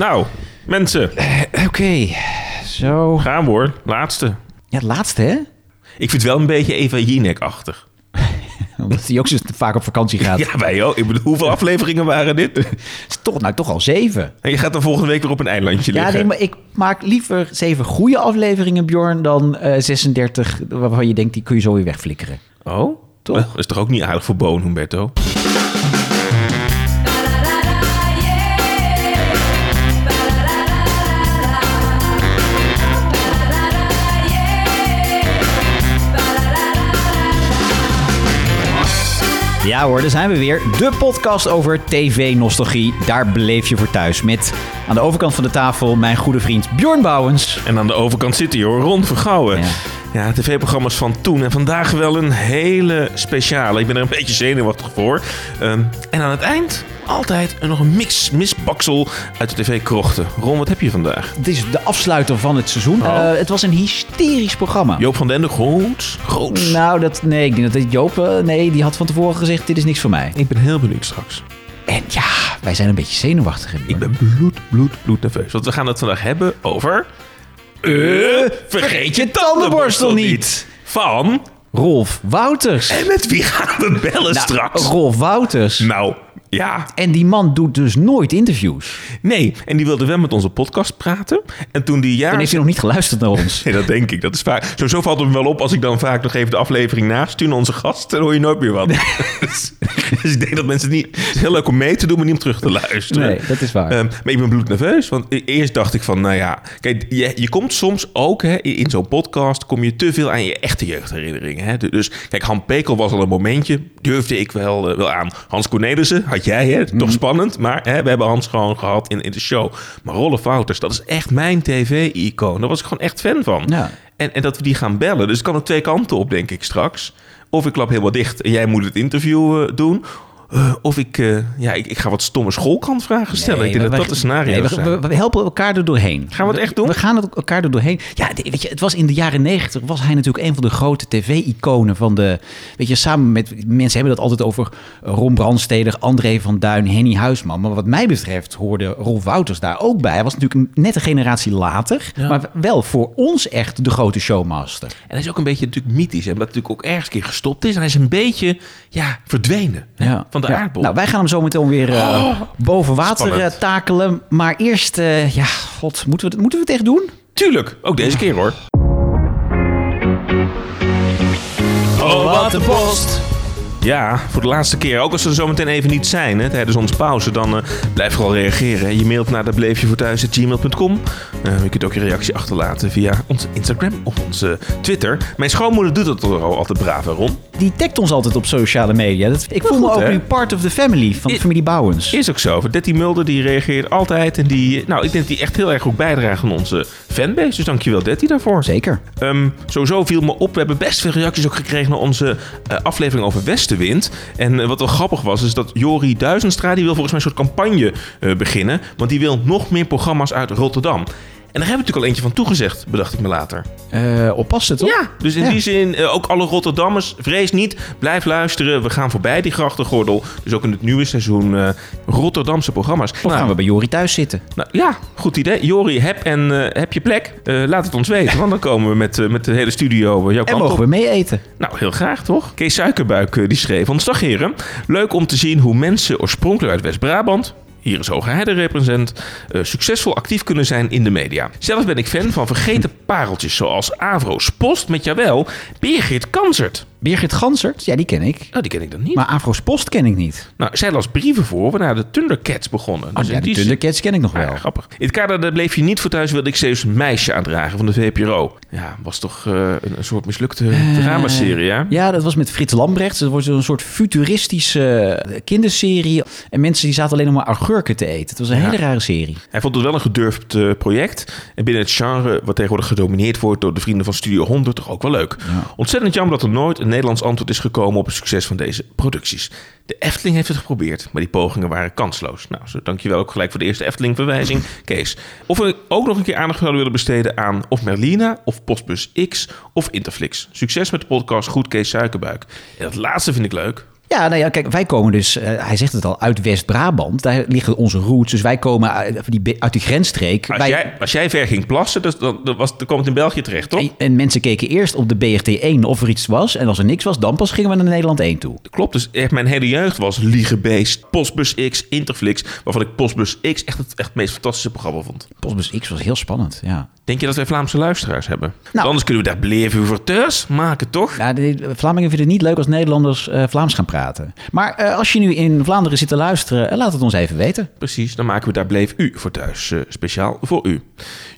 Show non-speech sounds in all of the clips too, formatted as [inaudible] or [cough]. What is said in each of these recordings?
Nou, mensen, Oké, zo. gaan we hoor. Laatste. Ja, het laatste, hè? Ik vind het wel een beetje Eva Jinek-achtig. [laughs] Omdat hij ook zo vaak op vakantie gaat. Ja, wij ook. Ik bedoel, hoeveel afleveringen waren dit? [laughs] Is toch, nou, toch al zeven. En je gaat dan volgende week weer op een eilandje Ja, liggen. nee, maar ik maak liever zeven goede afleveringen, Bjorn, dan eh 36 waarvan je denkt, die kun je zo weer wegflikkeren. Oh? Toch? Dat is toch ook niet aardig voor Boon, Humberto? Ja hoor, daar zijn we weer. De podcast over tv-nostalgie. Daar beleef je voor thuis. Met aan de overkant van de tafel mijn goede vriend Bjorn Bouwens. En aan de overkant zit hij hoor, Ron Vergouwen. Ja. Ja, tv-programma's van toen. En vandaag wel een hele speciale. Ik ben er een beetje zenuwachtig voor. Ehm, en aan het eind altijd nog een mix, misbaksel uit de tv-krochten. Ron, wat heb je vandaag? Het is de afsluiter van het seizoen. Oh. Eh, het was een hysterisch programma. Joop van den Ende, groot, groot. Nou, dat, nee, ik denk dat Joop, eh, nee, die had van tevoren gezegd, dit is niks voor mij. Ik ben heel benieuwd straks. En ja, wij zijn een beetje zenuwachtig. hè, Bjorn. Ik ben bloed, bloed, bloed nerveus. Want we gaan het vandaag hebben over... Eh, vergeet je tandenborstel niet. Van... Rolf Wouters. En met wie gaan we bellen Nou, straks? Rolf Wouters. Nou, ja. En die man doet dus nooit interviews. Nee, en die wilde wel met onze podcast praten. En toen die jaar... Dan heeft hij nog niet geluisterd naar ons. [laughs] Nee, dat denk ik. Dat is vaak. Sowieso valt het me wel op als ik dan vaak nog even de aflevering naast stuur naar onze gast. Dan hoor je nooit meer wat. [laughs] dus, dus ik denk dat mensen het niet. Het is heel leuk om mee te doen, maar niet om terug te luisteren. Nee, dat is waar. Ehm, maar ik ben bloednerveus. Want e- eerst dacht ik van, nou ja. Kijk, je, je komt soms ook hè, in in zo'n podcast. kom je te veel aan je echte jeugdherinneringen. Hè. Dus kijk, Han Pekel was al een momentje. Durfde ik wel, eh, wel aan. Hans Cornelissen had jij, hè? Mhm. Toch spannend. Maar hè, we hebben Hans gewoon gehad in, in de show. Maar Rolf Wouters, dat is echt mijn tv-icoon. Daar was ik gewoon echt fan van. Ja. En, en dat we die gaan bellen. Dus het kan ook twee kanten op, denk ik straks. Of ik klap helemaal dicht en jij moet het interview eh, doen. Eh, of ik, eh, ja, ik, ik ga wat stomme schoolkantvragen stellen. ik denk dat dat de scenario nee, we, zijn. we, we helpen elkaar er doorheen. Gaan we het echt doen? We gaan het elkaar er doorheen. Ja, weet je, het was in de jaren negentig was hij natuurlijk een van de grote tv-iconen van de... Weet je, samen met... Mensen hebben dat altijd over Ron Brandsteder, André van Duin, Henny Huisman. Maar wat mij betreft hoorde Rolf Wouters daar ook bij. Hij was natuurlijk net een generatie later. Maar wel voor ons echt de grote showmaster. En hij is ook een beetje natuurlijk mythisch. En hij natuurlijk ook ergens een keer gestopt is. En hij is een beetje ja, verdwenen hè, van de Ja. aardbol. Nou, wij gaan hem zo meteen weer eh, boven water eh, takelen. Maar eerst, eh, ja, god, moeten we, het- moeten we het echt doen? Tuurlijk, ook deze keer hoor. Oh, wat een post. Ja, voor de laatste keer. Ook als ze er zo meteen even niet zijn hè, tijdens onze pauze, dan eh, blijf vooral reageren. Je mailt naar datbleefjevoorthuis.gmail.com. Eh je kunt ook je reactie achterlaten via onze Instagram of onze Twitter. Mijn schoonmoeder doet dat al altijd braaf, hè, Ron. Die tagt ons altijd op sociale media. Dat, ik voel me ook hè? nu part of the family, van de familie Bouwens. Is ook zo. Detty Mulder die reageert altijd. En die, nou, ik denk dat die echt heel erg goed bijdraagt aan onze fanbase. Dus dankjewel Detty daarvoor. Zeker. Ehm, sowieso viel me op. We hebben best veel reacties ook gekregen naar onze eh, aflevering over Westenwind. En eh, wat wel grappig was, is dat Jori Duizenstra... die wil volgens mij een soort campagne eh, beginnen. Want die wil nog meer programma's uit Rotterdam. En daar hebben we natuurlijk al eentje van toegezegd, bedacht ik me later. Eh oppassen, toch? Ja, dus in Ja. die zin, eh, ook alle Rotterdammers, vrees niet. Blijf luisteren. We gaan voorbij die grachtengordel. Dus ook in het nieuwe seizoen eh, Rotterdamse programma's. Of gaan we bij Jori thuis zitten? Nou, ja, goed idee. Jori, heb, en, heb je plek? Eh, laat het ons weten, want dan komen we met, met de hele studio jouw En kant mogen op. we mee eten? Nou, heel graag toch? Kees Suikerbuik die schreef... Ontslag heren, leuk om te zien hoe mensen oorspronkelijk uit West-Brabant... Hier is Hoge Heide represent, eh, succesvol actief kunnen zijn in de media. Zelf ben ik fan van vergeten pareltjes zoals Avro's Post met jawel Birgit Kansert. Birgit Gansert? Ja, die ken ik. Nou, die ken ik dan niet. Maar Afro's Post ken ik niet. Nou, zij las brieven voor waarna de Thundercats begonnen. Oh, Dus ja, die Thundercats ken ik nog Ja, wel. grappig. In het kader daar bleef je niet voor thuis, wilde ik een meisje aandragen van de VPRO. Ja, was toch eh, een, een soort mislukte dramaserie, ja? Ja, dat was met Frits Lambrecht. Dat wordt een soort futuristische eh, kinderserie. En mensen die zaten alleen nog maar augurken te eten. Het was een hele rare serie. Hij vond het wel een gedurfd eh, project. En binnen het genre, wat tegenwoordig gedomineerd wordt door de vrienden van Studio 100, toch ook wel leuk. Ontzettend jammer dat er nooit een Nederlands antwoord is gekomen op het succes van deze producties. De Efteling heeft het geprobeerd, maar die pogingen waren kansloos. Nou, zo dankjewel ook gelijk voor de eerste Efteling-verwijzing, Kees. Of we ook nog een keer aandacht zouden willen besteden aan of Merlina, of Postbus X, of Interflix. Succes met de podcast Goed Kees Suikerbuik. En dat laatste vind ik leuk. Ja, nou ja, kijk, wij komen dus, eh, hij zegt het al, uit West-Brabant. Daar liggen onze roots. Dus wij komen uit, die, uit die grensstreek. Als, Wij- jij, als jij ver ging plassen, dus dan, dan, was, dan kwam het in België terecht, toch? en, en mensen keken eerst op de BRT 1 of er iets was. En als er niks was, dan pas gingen we naar Nederland 1 toe. Klopt, dus echt mijn hele jeugd was Liegebeest, Postbus X, Interflix. Waarvan ik Postbus X echt het, echt het meest fantastische programma vond. Postbus X was heel spannend, ja. Denk je dat wij Vlaamse luisteraars hebben? Nou. Anders kunnen we daar thuis maken, toch? Ja, de, de Vlamingen vinden het niet leuk als Nederlanders eh, Vlaams gaan praten. Maar eh, als je nu in Vlaanderen zit te luisteren, eh, laat het ons even weten. Precies, dan maken we daar Bleef U voor thuis, eh, speciaal voor u.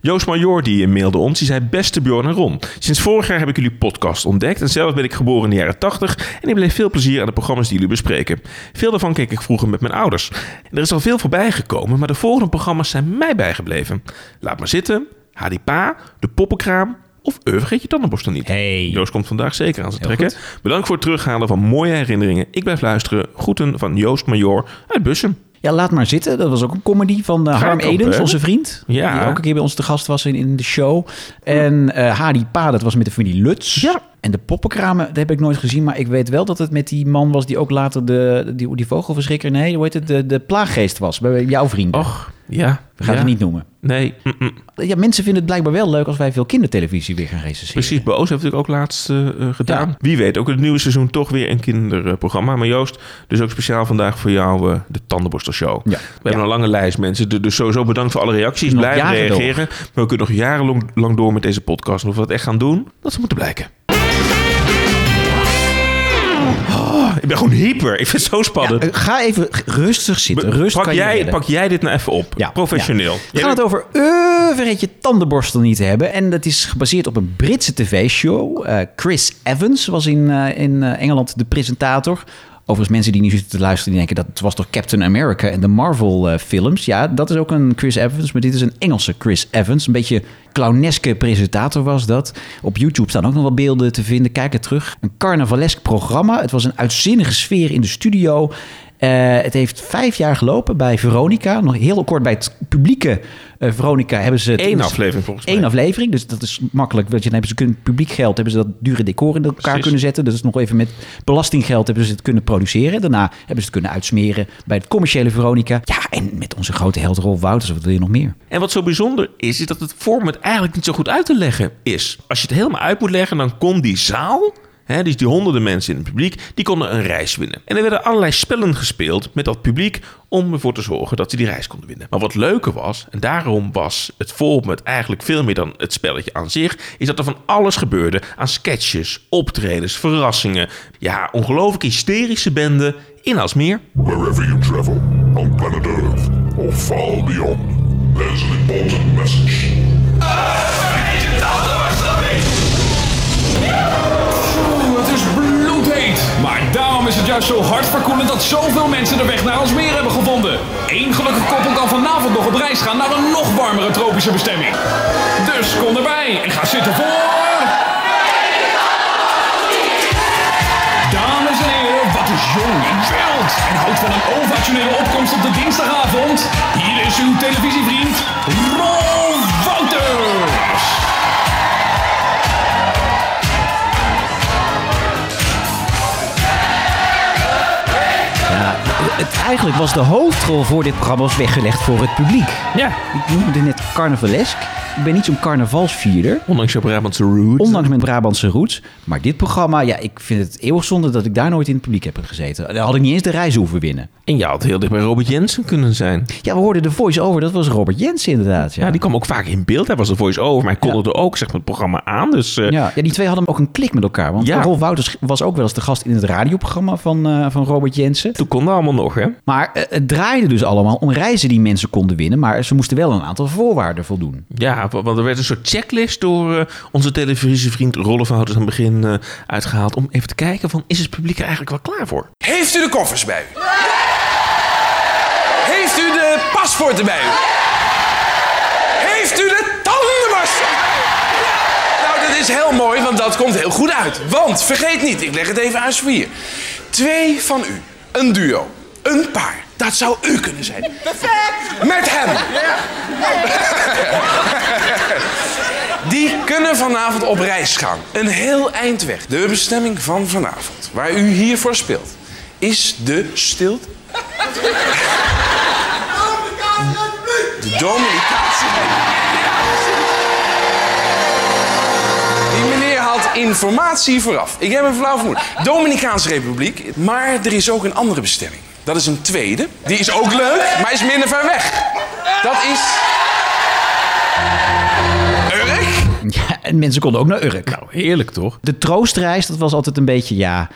Joost Major die mailde ons, die zei... Beste Bjorn en Ron, sinds vorig jaar heb ik jullie podcast ontdekt... en zelf ben ik geboren in de jaren 80... en ik beleef veel plezier aan de programma's die jullie bespreken. Veel daarvan keek ik vroeger met mijn ouders. Er is al veel voorbij gekomen, maar de volgende programma's zijn mij bijgebleven. Laat maar zitten, Hadi Pa, De Poppenkraam... of vergeet je tandenborstel niet. Hey. Joost komt vandaag zeker aan zijn trekken. Bedankt voor het terughalen van mooie herinneringen. Ik blijf luisteren. Groeten van Joost Major uit Bussum. Ja, laat maar zitten. Dat was ook een comedy van eh, Ga Harm Edens, onze vriend. Ja. Die ook een keer bij ons te gast was in, in de show. En eh Hadi Pa, dat was met de familie Lutz. Ja. En de poppenkramen, dat heb ik nooit gezien. Maar ik weet wel dat het met die man was die ook later de, die, die vogelverschrikker... Nee, hoe heet het? De, de plaaggeest was bij jouw vrienden. Och, ja. We gaan ja. het niet noemen. Nee, mm-mm. Ja, mensen vinden het blijkbaar wel leuk als wij veel kindertelevisie weer gaan recenseren. precies. Boos heeft natuurlijk ook laatst eh, eh, gedaan. Ja. Wie weet, ook het nieuwe seizoen toch weer een kinderprogramma. Maar Joost, dus ook speciaal vandaag voor jou eh, de Tandenborstelshow. Ja. We hebben een lange lijst mensen. Du- Dus sowieso bedankt voor alle reacties. Blijf jaren reageren. Maar we kunnen nog jarenlang lang door met deze podcast. En of we dat echt gaan doen, dat zal moeten blijken. Oh, ik ben gewoon hyper. Ik vind het zo spannend. Ja, ga even rustig zitten. Rust pak, jij, pak jij dit nou even op. Ja, Professioneel. We gaan het over tandenborstel niet hebben. En dat is gebaseerd op een Britse tv-show. Eh, Chris Evans was in, eh, in eh, Engeland de presentator. Overigens, mensen die nu zitten te luisteren, die denken dat het was toch Captain America en de Marvel-films. ja, dat is ook een Chris Evans, maar dit is een Engelse Chris Evans. Een beetje clowneske presentator was dat. Op YouTube staan ook nog wel beelden te vinden. Kijk het terug. Een carnavalesk programma. Het was een uitzinnige sfeer in de studio. Eh, het heeft vijf jaar gelopen bij Veronica. Nog heel kort bij het publieke eh, Veronica hebben ze... Eén aflevering volgens mij. Eén aflevering, dus dat is makkelijk. Want je, dan hebben ze kunnen, publiek geld hebben ze dat dure decor in elkaar Precies. kunnen zetten. Dus nog even met belastinggeld hebben ze het kunnen produceren. Daarna hebben ze het kunnen uitsmeren bij het commerciële Veronica. Ja, en met onze grote held Rolf Wouters, wat wil je nog meer? En wat zo bijzonder is, is dat het format eigenlijk niet zo goed uit te leggen is. Als je het helemaal uit moet leggen, dan kon die zaal, hè, dus die honderden mensen in het publiek, die konden een reis winnen. En er werden allerlei spellen gespeeld met dat publiek om ervoor te zorgen dat ze die reis konden winnen. Maar wat leuker was, en daarom was het format eigenlijk veel meer dan het spelletje aan zich, is dat er van alles gebeurde aan sketches, optredens, verrassingen. Ja, ongelooflijk hysterische benden in als meer. Wherever you travel, on planet Earth or far beyond, there's an important message. Daarom is het juist zo hartverkoelend dat zoveel mensen de weg naar ons meer hebben gevonden. Eén gelukkig koppel kan vanavond nog op reis gaan naar een nog warmere tropische bestemming. Dus kom erbij en ga zitten voor... Dames en heren, wat is jong en wild en houdt van een ovationele opkomst op de dinsdagavond. Hier is uw televisievriend het, eigenlijk was de hoofdrol voor dit programma was weggelegd voor het publiek. Ja, Ik noemde het net carnavalesk. Ik ben niet zo'n carnavalsvierder. ondanks je Brabantse roots. Ondanks mijn Brabantse roots. Maar dit programma, ja, ik vind het eeuwig zonde dat ik daar nooit in het publiek heb gezeten. Dan had ik niet eens de reis hoeven winnen. En je had heel dicht bij Robert Jensen kunnen zijn. Ja, we hoorden de voice-over. Dat was Robert Jensen inderdaad. Ja, Ja, die kwam ook vaak in beeld. Hij was een voice-over, maar hij kondigde ook zeg maar, het programma aan. Dus eh, Ja, ja, die twee hadden ook een klik met elkaar. Want Ja. Rolf Wouters was ook wel eens de gast in het radioprogramma van, eh, van Robert Jensen. toen kon dat allemaal nog, Maar eh, het draaide dus allemaal om reizen die mensen konden winnen. Maar ze moesten wel een aantal voorwaarden voldoen. Ja, wa- want er werd een soort checklist door eh, onze televisievriend Rolf Houters aan het begin eh, uitgehaald. Om even te kijken van, is het publiek er eigenlijk wel klaar voor? Heeft u de koffers bij u? Heeft u de paspoorten bij u? Heeft u de tandenborstel? Nou, dat is heel mooi, want dat komt heel goed uit. Want, vergeet niet, ik leg het even aan vier. Twee van u, een duo, een paar, dat zou u kunnen zijn. Perfect! Met hem. Die kunnen vanavond op reis gaan. Een heel eind weg. De bestemming van vanavond, waar u hiervoor speelt, is de stilte. De Dominicaanse Die meneer had informatie vooraf. Ik heb een flauw vermoeden. Dominicaanse Republiek. Maar er is ook een andere bestemming. Dat is een tweede. Die is ook leuk, maar is minder ver weg. Dat is... Urk? En mensen konden ook naar Urk. Nou, heerlijk toch? De troostreis, dat was altijd een beetje, ja...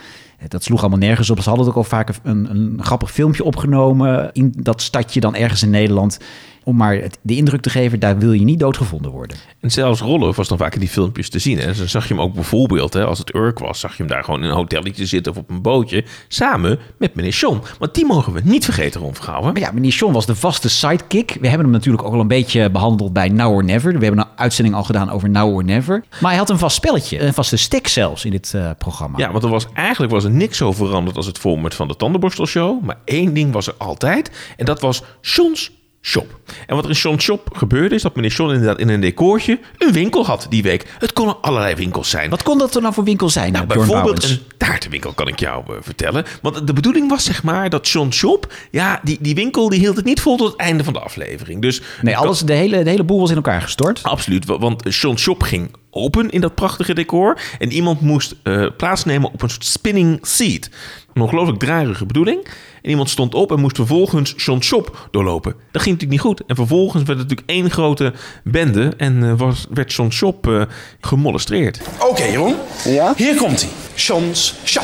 Dat sloeg allemaal nergens op. Ze hadden ook al vaak een, een grappig filmpje opgenomen in dat stadje dan ergens in Nederland. Om maar de indruk te geven, daar wil je niet doodgevonden worden. En zelfs Rollo was dan vaak in die filmpjes te zien. En dan zag je hem ook bijvoorbeeld, hè, als het Urk was, zag je hem daar gewoon in een hotelletje zitten of op een bootje. Samen met meneer John. Want die mogen we niet vergeten, Ron Vergouwen. Maar ja, meneer John was de vaste sidekick. We hebben hem natuurlijk ook al een beetje behandeld bij Now or Never. We hebben een uitzending al gedaan over Now or Never. Maar hij had een vast spelletje, een vaste stick zelfs in dit eh, programma. Ja, want er was eigenlijk was er niks zo veranderd als het format van de Tandenborstelshow. Maar één ding was er altijd. En dat was John's Shop. En wat er in John's Shop gebeurde is dat meneer John inderdaad in een decoortje een winkel had die week. Het konden allerlei winkels zijn. Wat kon dat er nou voor winkel zijn? Nou, bijvoorbeeld een taartenwinkel kan ik jou eh, vertellen. Want de bedoeling was zeg maar dat John Shop, ja, die, die winkel die hield het niet vol tot het einde van de aflevering. Dus Nee, alles, de, hele, de hele boel was in elkaar gestort. Absoluut, wa- want John Shop ging open in dat prachtige decor. En iemand moest eh, plaatsnemen op een soort spinning seat. Een ongelooflijk draaierige bedoeling. En iemand stond op en moest vervolgens John Shop doorlopen. Dat ging natuurlijk niet goed. En vervolgens werd het natuurlijk één grote bende. En eh, was, werd John Shop eh, gemolestreerd. Oké, Jeroen. Ja? Hier komt hij. John's Shop.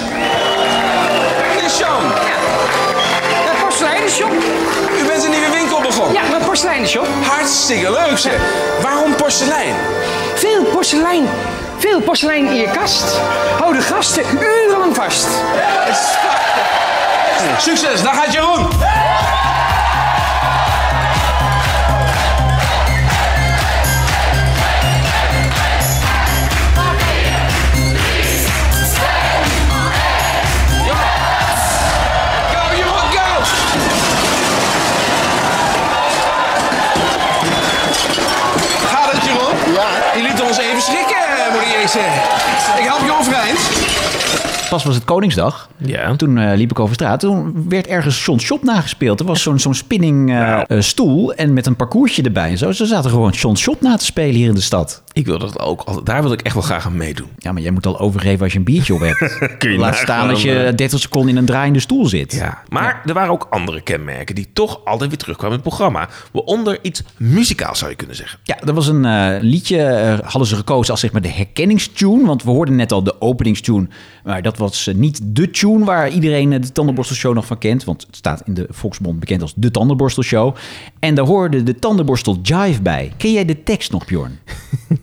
John, Een porseleinenshop? u bent een nieuwe winkel begonnen. Ja, een porseleinenshop. Hartstikke leuk zeg. Waarom porselein? Veel porselein. Veel porselein in je kast. Hou de gasten urenlang vast. Succes, daar gaat Jeroen. Moet ik help je overeind. Pas was het Koningsdag. Ja. Toen eh, liep ik over straat. Toen werd ergens John Shop nagespeeld. Er was zo'n zo'n spinning eh, eh, stoel en met een parcoursje erbij. En zo. Ze zaten gewoon John Shop na te spelen hier in de stad. Ik wil dat ook. Daar wil ik echt wel graag aan meedoen. Ja, maar jij moet al overgeven als je een biertje op hebt. [laughs] Kun je Laat staan als je eh. 30 seconden in een draaiende stoel zit. Ja, maar er waren ook andere kenmerken die toch altijd weer terugkwamen in het programma. Waaronder iets muzikaals zou je kunnen zeggen. Ja, er was een eh, liedje, eh, hadden ze gekozen als zeg maar de herkenningstune. Want we hoorden net al de openingstune. Maar dat was eh, niet de tune waar iedereen de Tandenborstelshow nog van kent. Want het staat in de Volksmond bekend als de Tandenborstelshow. En daar hoorde de Tandenborstel Jive bij. Ken jij de tekst nog, Bjorn? [laughs]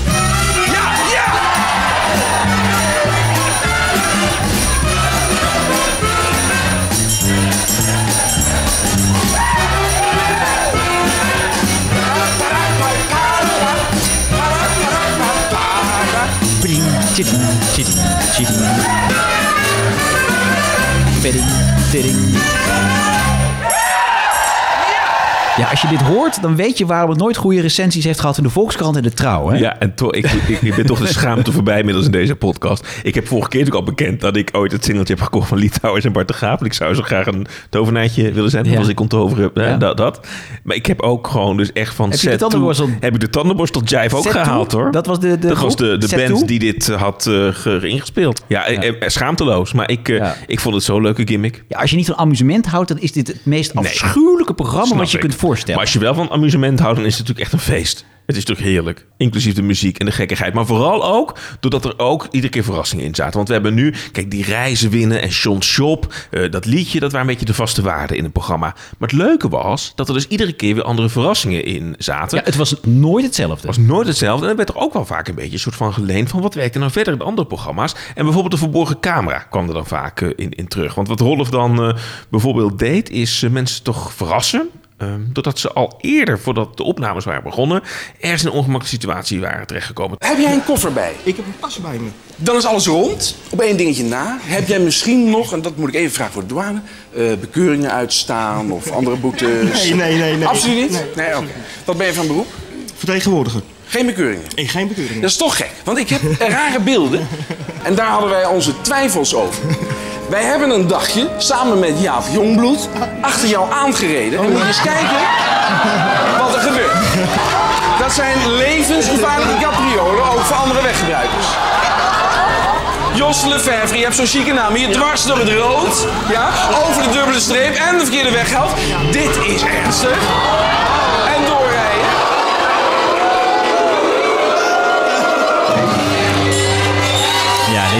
지링 지링 지링. 띠링 띠링. Ja, als je dit hoort, dan weet je waarom het nooit goede recensies heeft gehad in de Volkskrant en de Trouw. Hè? Ja, en toch, ik, ik, ik ben toch de schaamte voorbij inmiddels in deze podcast. Ik heb vorige keer natuurlijk al bekend dat ik ooit het singeltje heb gekocht van Litouwers en Bart de Graaf. Ik zou zo graag een tovenaartje willen zijn, Ja. als ik kon toveren. hè, Ja. dat, dat. Maar ik heb ook gewoon dus echt van Heb de set toe- Heb ik de tandenborstel Jive ook Set toe? gehaald hoor. Dat was de- de dat was de, de Set band toe? die dit eh, had eh, ge- ingespeeld. Ja, eh, schaamteloos. Maar ik, ik vond het zo'n leuke gimmick. Ja, als je niet van amusement houdt, dan is dit het meest Nee. afschuwelijke programma wat je ik. kunt voorstellen. Maar als je wel van amusement houdt, dan is het natuurlijk echt een feest. Het is natuurlijk heerlijk. Inclusief de muziek en de gekkigheid. Maar vooral ook doordat er ook iedere keer verrassingen in zaten. Want we hebben nu, kijk, die reizen winnen en Sean Shop. eh, dat liedje, dat waren een beetje de vaste waarden in het programma. Maar het leuke was dat er dus iedere keer weer andere verrassingen in zaten. Ja, het was nooit hetzelfde. was nooit hetzelfde. En er werd er ook wel vaak een beetje een soort van geleend van wat werkte nou verder in andere programma's. En bijvoorbeeld de verborgen camera kwam er dan vaak eh, in, in terug. Want wat Rolf dan eh, bijvoorbeeld deed, is mensen toch verrassen. Ehm, doordat ze al eerder, voordat de opnames waren begonnen, ergens in een ongemakkelijke situatie waren terechtgekomen. Heb jij een koffer bij? Ik heb een pas bij me. Dan is alles rond. Op één dingetje na. Heb jij misschien nog, en dat moet ik even vragen voor de douane, eh, bekeuringen uitstaan of andere boetes? Nee, nee, nee, nee. Absoluut niet? Nee. Nee, oké. Wat ben je van beroep? Vertegenwoordiger. Geen bekeuringen. En geen bekeuring. Dat is toch gek, want ik heb [laughs] rare beelden. En daar hadden wij onze twijfels over. Wij hebben een dagje samen met Jaap Jongbloed achter jou aangereden. En moet je eens kijken wat er gebeurt. Dat zijn levensgevaarlijke capriolen, ook voor andere weggebruikers. Jos Lefevre, je hebt zo'n chique naam. Hier dwars door het rood. Ja, over de dubbele streep en de verkeerde weghelft. Dit is ernstig.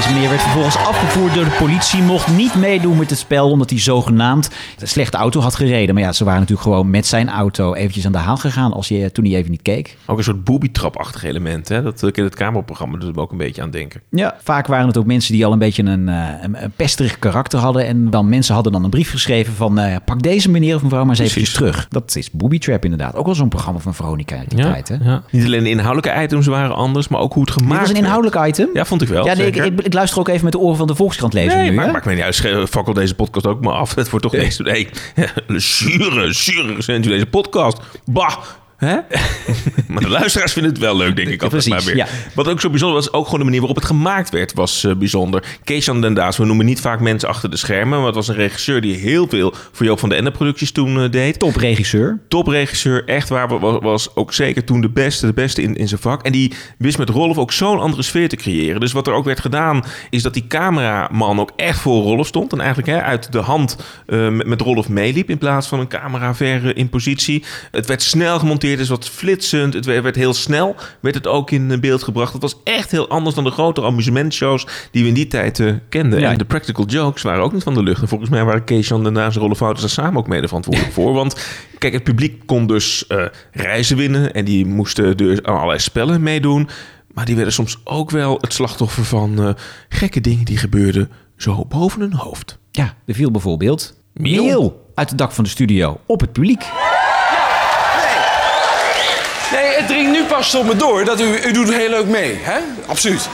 Deze meneer werd vervolgens afgevoerd door de politie. Mocht niet meedoen met het spel omdat hij zogenaamd een slechte auto had gereden. Maar ja, ze waren natuurlijk gewoon met zijn auto eventjes aan de haal gegaan als je, toen hij even niet keek. Ook een soort booby-trap-achtig element. Hè? Dat ik in het kamerprogramma doet me ook een beetje aan denken. Ja, vaak waren het ook mensen die al een beetje een, eh, een, een pesterig karakter hadden. En dan mensen hadden dan een brief geschreven van eh, pak deze meneer of mevrouw maar eens eventjes terug. Dat is Booby Trap inderdaad. Ook wel zo'n programma van Veronica die Ja, tijd. Hè? ja. Niet alleen de inhoudelijke items waren anders, maar ook hoe het gemaakt Dit was een werd. inhoudelijk item. Ja, vond ik wel. Ja, nee, ik, ik, ik luister ook even met de oren van de Volkskrant lezen Nee, nu. maar maakt mij niet uit. Fakkel deze podcast ook maar af. Het wordt toch niks. Nee, zure, zure recensie deze podcast. Bah. Hè? [laughs] maar de luisteraars vinden het wel leuk, denk ik altijd Precies, maar weer. ja. Wat ook zo bijzonder was, ook gewoon de manier waarop het gemaakt werd, was eh, bijzonder. Kees-Jan den Daas, we noemen niet vaak mensen achter de schermen, maar het was een regisseur die heel veel voor Joop van de Ende producties toen eh, deed. Topregisseur. Topregisseur, echt waar, wa- was ook zeker toen de beste, de beste in, in zijn vak. En die wist met Rolf ook zo'n andere sfeer te creëren. Dus wat er ook werd gedaan, is dat die cameraman ook echt voor Rolf stond. En eigenlijk hè, uit de hand eh, met, met Rolf meeliep in plaats van een camera ver in positie. Het werd snel gemonteerd, dus wat flitsend. Het werd, heel snel, werd het ook in beeld gebracht. Het was echt heel anders dan de grotere amusementshows die we in die tijd eh, kenden. Ja. En de practical jokes waren ook niet van de lucht. En volgens mij waren daarna en Rolf Wouters daar samen ook mede verantwoordelijk voor. Want kijk, het publiek kon dus eh, reizen winnen. En die moesten dus aan allerlei spellen meedoen. Maar die werden soms ook wel het slachtoffer van eh, gekke dingen die gebeurden zo boven hun hoofd. Ja, er viel bijvoorbeeld meel uit het dak van de studio op het publiek. Nee, het dringt nu pas tot me door dat u, u doet heel leuk mee. Hè? Absoluut.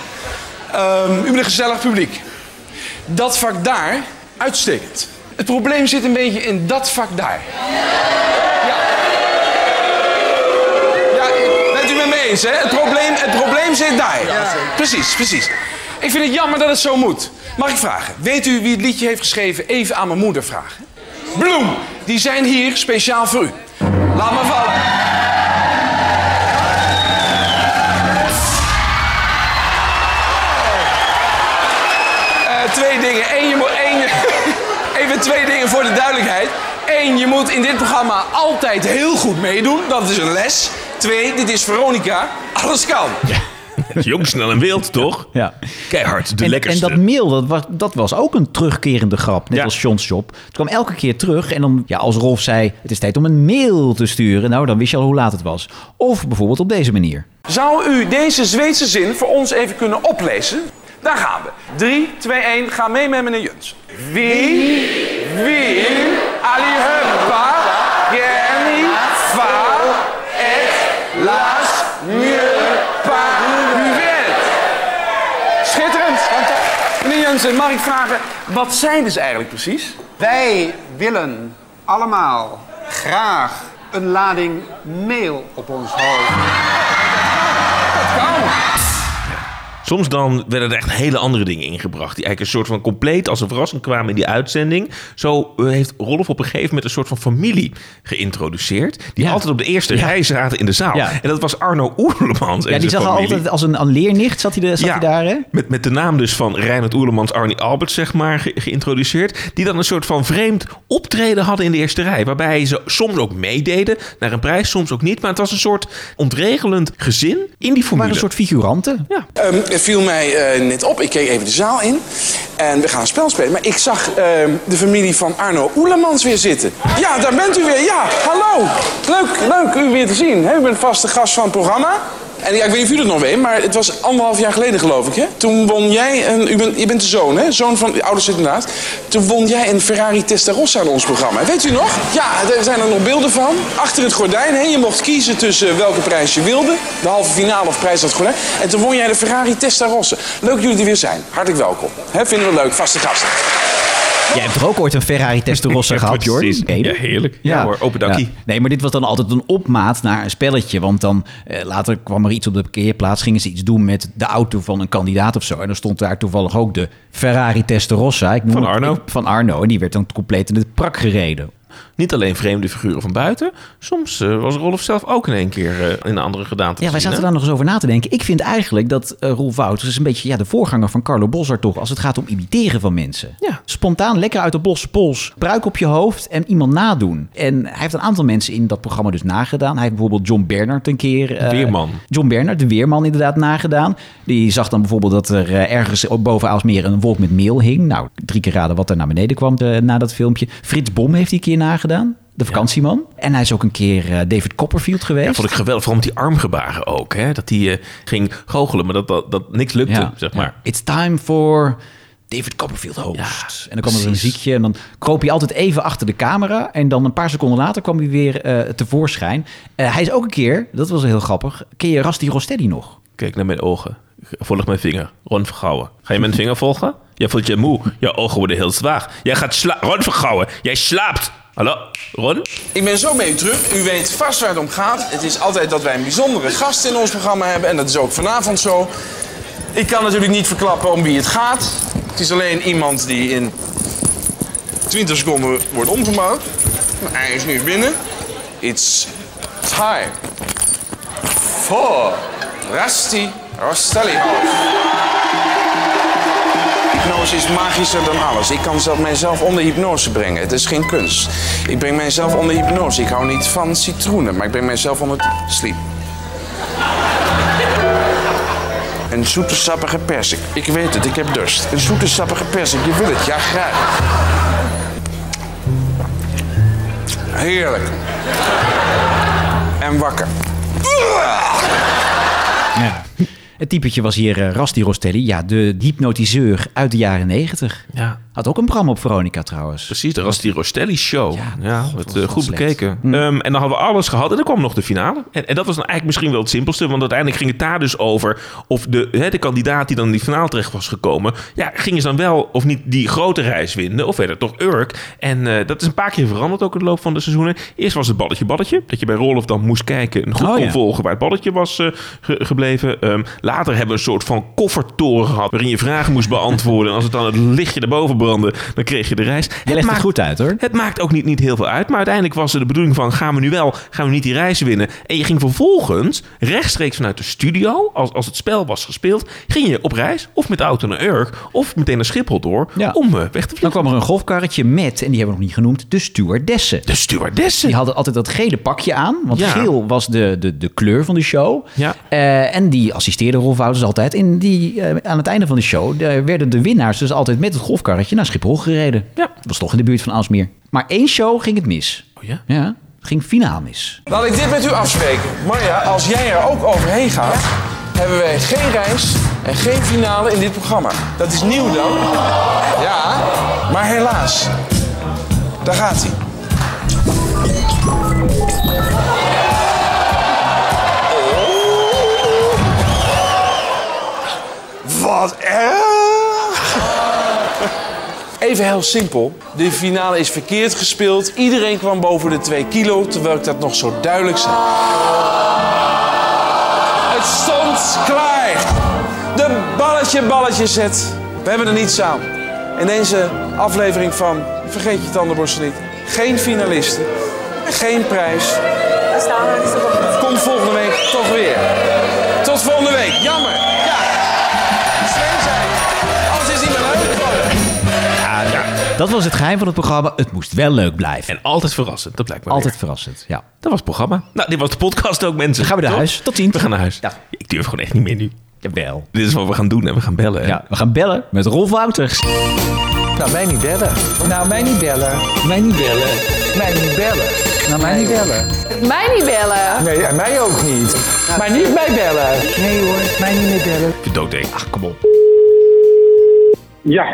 Ehm, u bent een gezellig publiek. Dat vak daar, uitstekend. Het probleem zit een beetje in dat vak daar. Ja. Ja, bent u het met me eens, hè? Het probleem, het probleem zit daar. precies, precies. Ik vind het jammer dat het zo moet. Mag ik vragen, weet u wie het liedje heeft geschreven? Even aan mijn moeder vragen. Bloem, die zijn hier speciaal voor u. Laat maar vallen. Even twee dingen voor de duidelijkheid. Eén, je moet in dit programma altijd heel goed meedoen. Dat is een les. Twee, dit is Veronica. Alles kan. Jong, [laughs] snel en wild, toch? Ja. Keihard, de En, en lekkerste. dat mail, dat was, dat was ook een terugkerende grap. Net Ja. als John's Shop. Het kwam elke keer terug. En dan, ja, als Rolf zei, het is tijd om een mail te sturen. Nou, dan wist je al hoe laat het was. Of bijvoorbeeld op deze manier. Zou u deze Zweedse zin voor ons even kunnen oplezen? Daar gaan we. 3, 2, 1. Ga mee met meneer Juns. Wie Mag ik vragen, wat zijn ze eigenlijk precies? Wij willen allemaal graag een lading mail op ons hoofd. Soms dan werden er echt hele andere dingen ingebracht. Die eigenlijk een soort van compleet als een verrassing kwamen in die uitzending. Zo eh, heeft Rolf op een gegeven moment een soort van familie geïntroduceerd. Die Ja. altijd op de eerste rij zaten in de zaal. Ja. En dat was Arno Oerlemans en Ja, die er familie. altijd als een, een leernicht, zat hij, de, zat hij daar, hè? Met, met de naam dus van Reinhard Oerlemans, Arnie Albert, zeg maar, ge- geïntroduceerd. Die dan een soort van vreemd optreden hadden in de eerste rij. Waarbij ze soms ook meededen naar een prijs, soms ook niet. Maar het was een soort ontregelend gezin in die Maar formule. een soort figuranten. Ja. Ehm, viel mij eh, net op. Ik keek even de zaal in. En we gaan een spel spelen. Maar ik zag ehm, de familie van Arno Oelemans weer zitten. Ja, daar bent u weer. Ja, hallo. Leuk, leuk u weer te zien. hè? U bent vaste gast van het programma. En ja, ik weet niet of u het nog weet, maar het was anderhalf jaar geleden geloof ik. Hè? Toen won jij, een, u bent, je bent de zoon hè? Zoon van de ouders inderdaad. Toen won jij een Ferrari Testarossa aan ons programma. Weet u nog? Ja, er zijn er nog beelden van. Achter het gordijn. Hè? Je mocht kiezen tussen welke prijs je wilde. De halve finale of prijs dat gordijn. En toen won jij de Ferrari Testarossa. Leuk dat jullie er weer zijn. Hartelijk welkom. Hè? Vinden we leuk, vaste gasten. Jij hebt er ook ooit een Ferrari Testarossa [laughs] gehad, Jordan? Ja, heerlijk. Ja, hoor, open dakkie. Ja. Nee, maar dit was dan altijd een opmaat naar een spelletje. Want dan eh, later kwam er iets op de parkeerplaats. Gingen ze iets doen met de auto van een kandidaat of zo. En dan stond daar toevallig ook de Ferrari Testarossa. Ik noem Van het- Arno. ik- van Arno. En die werd dan compleet in het prak gereden. Niet alleen vreemde figuren van buiten. Soms eh, was Rolf zelf ook in één keer eh, in een andere gedaante Ja, wij zaten daar nog eens over na te denken. Ik vind eigenlijk dat eh Rolf Wouters is een beetje ja, de voorganger van Carlo Bossart toch. Als het gaat om imiteren van mensen. Ja. Spontaan, lekker uit de blosse pols. Pruik op je hoofd en iemand nadoen. En hij heeft een aantal mensen in dat programma dus nagedaan. Hij heeft bijvoorbeeld John Bernard een keer... Weerman. John Bernard, de weerman inderdaad, nagedaan. Die zag dan bijvoorbeeld dat er ergens boven Aalsmeer een wolk met meel hing. Nou, drie keer raden wat er naar beneden kwam na dat filmpje. Frits Bom heeft die keer nagedaan. De vakantieman. En hij is ook een keer eh, David Copperfield geweest. Ja, vond ik geweldig. Vooral met die armgebaren ook. Hè? Dat hij eh, ging goochelen, maar dat, dat, dat niks lukte, zeg maar. It's time for David Copperfield host. en dan kwam er een muziekje en dan kroop hij altijd even achter de camera. En dan een paar seconden later kwam hij weer eh, tevoorschijn. Eh, hij is ook een keer, dat was heel grappig, ken je Rasti Rostetti nog? Kijk naar mijn ogen. Volg mijn vinger. Ron Vergouwen. Ga je mijn vinger volgen? Jij voelt je moe. Je ogen worden heel zwaar. Jij gaat slapen. Ron Vergouwen, jij slaapt. Hallo, Ron? Ik ben zo u terug. U weet vast waar het om gaat. Het is altijd dat wij een bijzondere gast in ons programma hebben. En dat is ook vanavond zo. Ik kan natuurlijk niet verklappen om wie het gaat. Het is alleen iemand die in 20 seconden wordt omgebouwd. Maar hij is nu binnen. It's time for Rusty Rostellihoff. Hypnose is magischer dan alles. Ik kan zelf mijzelf onder hypnose brengen. Het is geen kunst. Ik breng mijzelf onder hypnose. Ik hou niet van citroenen, maar ik breng mijzelf onder sleep. Een zoete sappige persik. Ik weet het, ik heb dorst. Een zoete sappige persik, je wil het, ja graag. Heerlijk. En wakker. Ja. Het typetje was hier eh, Rasti Rostelli, ja, de hypnotiseur uit de jaren negentig. Ja. Had ook een programma op Veronica trouwens. Precies, dat was die Rostelli Show. Ja, Ja, God, het, eh, goed slecht. bekeken. Hm. Ehm, en dan hadden we alles gehad. En dan kwam nog de finale. En, en dat was dan eigenlijk misschien wel het simpelste. Want uiteindelijk ging het daar dus over of de, hè, de kandidaat die dan in die finale terecht was gekomen. Ja, gingen ze dan wel of niet die grote reis winnen? Of werd het toch Urk? En eh, dat is een paar keer veranderd ook in de loop van de seizoenen. Eerst was het balletje balletje. Dat je bij Rolof dan moest kijken en goed Oh, kon ja. volgen waar het balletje was eh, ge- gebleven. Ehm, later hebben we een soort van koffertoren gehad. Waarin je vragen moest beantwoorden. En als het dan het lichtje erboven dan kreeg je de reis. Je legt het maakt- goed uit hoor. het maakt ook niet, niet heel veel uit. Maar uiteindelijk was er de bedoeling van... gaan we nu wel, gaan we niet die reis winnen? En je ging vervolgens rechtstreeks vanuit de studio... als, als het spel was gespeeld... ging je op reis of met auto naar Urk... of meteen naar Schiphol door Ja. om eh, weg te Dan vliegen. kwam er een golfkarretje met, en die hebben we nog niet genoemd, de stewardessen. De stewardessen. Die hadden altijd dat gele pakje aan. Want Ja. geel was de, de, de kleur van de show. Ja. Eh, en die assisteerde Rolf Wouters altijd. En die, eh, aan het einde van de show werden de winnaars dus altijd met het golfkarretje naar Schiphol gereden. Ja. was toch in de buurt van Aalsmeer. Maar één show ging het mis. Oh ja? Ja, het ging finaal mis. Laat ik dit met u afspreken. Marja, als jij er ook overheen gaat, hebben wij geen reis en geen finale in dit programma. Dat is nieuw dan. Ja, maar helaas. Daar gaat hij. Wat erg! Even heel simpel. De finale is verkeerd gespeeld. Iedereen kwam boven de 2 kilo, terwijl ik dat nog zo duidelijk zei. Het stond klaar. De balletje balletje zet. We hebben er niets aan. In deze aflevering van Vergeet je tandenborstel niet. Geen finalisten. Geen prijs. Kom volgende week toch weer. Tot volgende week. Jammer. Ja. Dat was het geheim van het programma. Het moest wel leuk blijven. En altijd verrassend, dat blijkt maar Altijd weer. verrassend, ja. Dat was het programma. Nou, dit was de podcast ook, mensen. Dan gaan we naar huis. Tot ziens. We gaan naar huis. Ja. Ik durf gewoon echt niet meer nu. Jawel. Dit is wat we gaan doen en we gaan bellen. hè. Ja, we gaan bellen met Rolf Wouters. Nou, mij niet bellen. Nou, mij niet bellen. Mij niet bellen. Mij niet bellen. Nou, mij niet bellen. Mij niet bellen. Nee, en mij ook niet. Maar niet mij bellen. Nee hoor, mij niet meer bellen. Je dooddenk. Ach, kom op. Ja,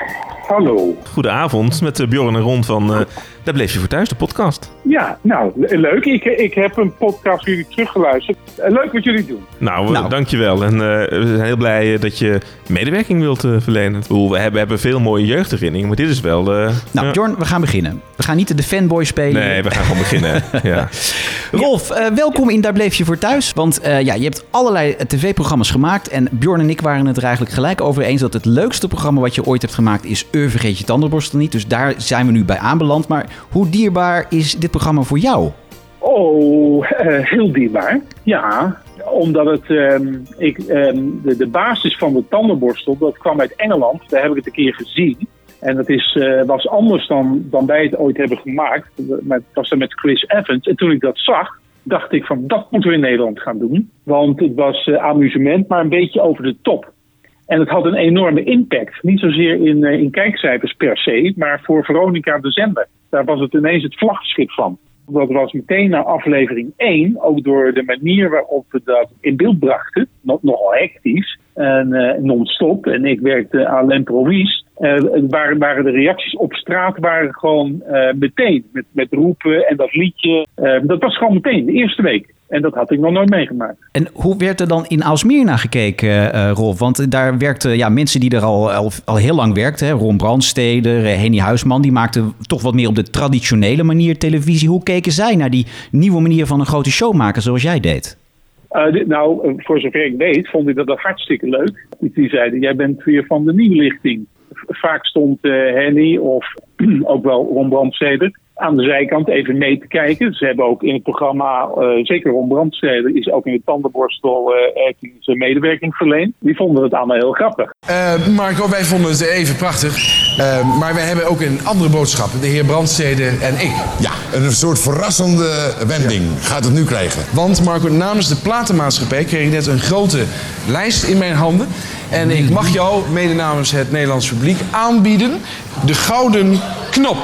hallo. Goedenavond met eh, Bjorn en Ron van eh, Daar bleef je voor thuis, de podcast. Ja, nou, le- leuk. Ik, ik heb een podcast jullie teruggeluisterd. Eh, Leuk wat jullie doen. Nou, eh, dankjewel. En eh, we zijn heel blij eh, dat je medewerking wilt verlenen. We hebben, hebben veel mooie jeugdherinneringen, maar dit is wel... Nou, ja. Bjorn, we gaan beginnen. We gaan niet de fanboy spelen. Nee, we gaan gewoon beginnen. [laughs] ja. Rolf, eh, welkom in Daar bleef je voor thuis. Want eh, ja, je hebt allerlei tv-programma's gemaakt. En Bjorn en ik waren het er eigenlijk gelijk over eens... dat het leukste programma wat je ooit hebt gemaakt is... Ur vergeet je tandenborstel niet. Dus daar zijn we nu bij aanbeland. Maar hoe dierbaar is dit programma voor jou? Oh, eh, heel dierbaar. Ja, omdat het, ehm, ik, ehm, de, basis van de tandenborstel, dat kwam uit Engeland. Daar heb ik het een keer gezien. En dat is, eh, was anders dan, dan wij het ooit hebben gemaakt. Het was dan met Chris Evans. En toen ik dat zag, dacht ik van dat moeten we in Nederland gaan doen. Want het was eh, amusement, maar een beetje over de top. En het had een enorme impact. Niet zozeer in, in kijkcijfers per se, maar voor Veronica de zender. Daar was het ineens het vlaggenschip van. Dat was meteen na aflevering 1, ook door de manier waarop we dat in beeld brachten, nog, nogal hectisch en eh, non-stop. En ik werkte aan l'improvise. Eh, het waren, waren de reacties op straat waren gewoon eh, meteen. Met, met roepen en dat liedje. Eh, dat was gewoon meteen, de eerste week. En dat had ik nog nooit meegemaakt. En hoe werd er dan in Aalsmeer naar gekeken, eh, Rolf? Want daar werkten ja, mensen die er al, al, al heel lang werkten. Hè? Ron Brandsteder, eh, Henny Huisman. Die maakten toch wat meer op de traditionele manier televisie. Hoe keken zij naar die nieuwe manier van een grote show maken zoals jij deed? Uh, dit- nou, uh, voor zover ik weet, vond ik dat, dat hartstikke leuk. Die zeiden, jij bent weer van de nieuwlichting. Vaak stond uh, Henny of [clears throat] ook wel Ron Brandsteder aan de zijkant even mee te kijken. Ze hebben ook in het programma, uh, zeker Ron Brandsteder, is ook in het tandenborstel uh, zijn medewerking verleend. Die vonden het allemaal heel grappig. Eh, Marco, wij vonden het even prachtig. Eh, maar wij hebben ook een andere boodschap. De heer Brandstede en ik. Ja, een soort verrassende wending gaat het nu krijgen. Want Marco, namens de platenmaatschappij kreeg ik net een grote lijst in mijn handen. En ik mag jou, mede namens het Nederlands publiek, aanbieden de Gouden Knop.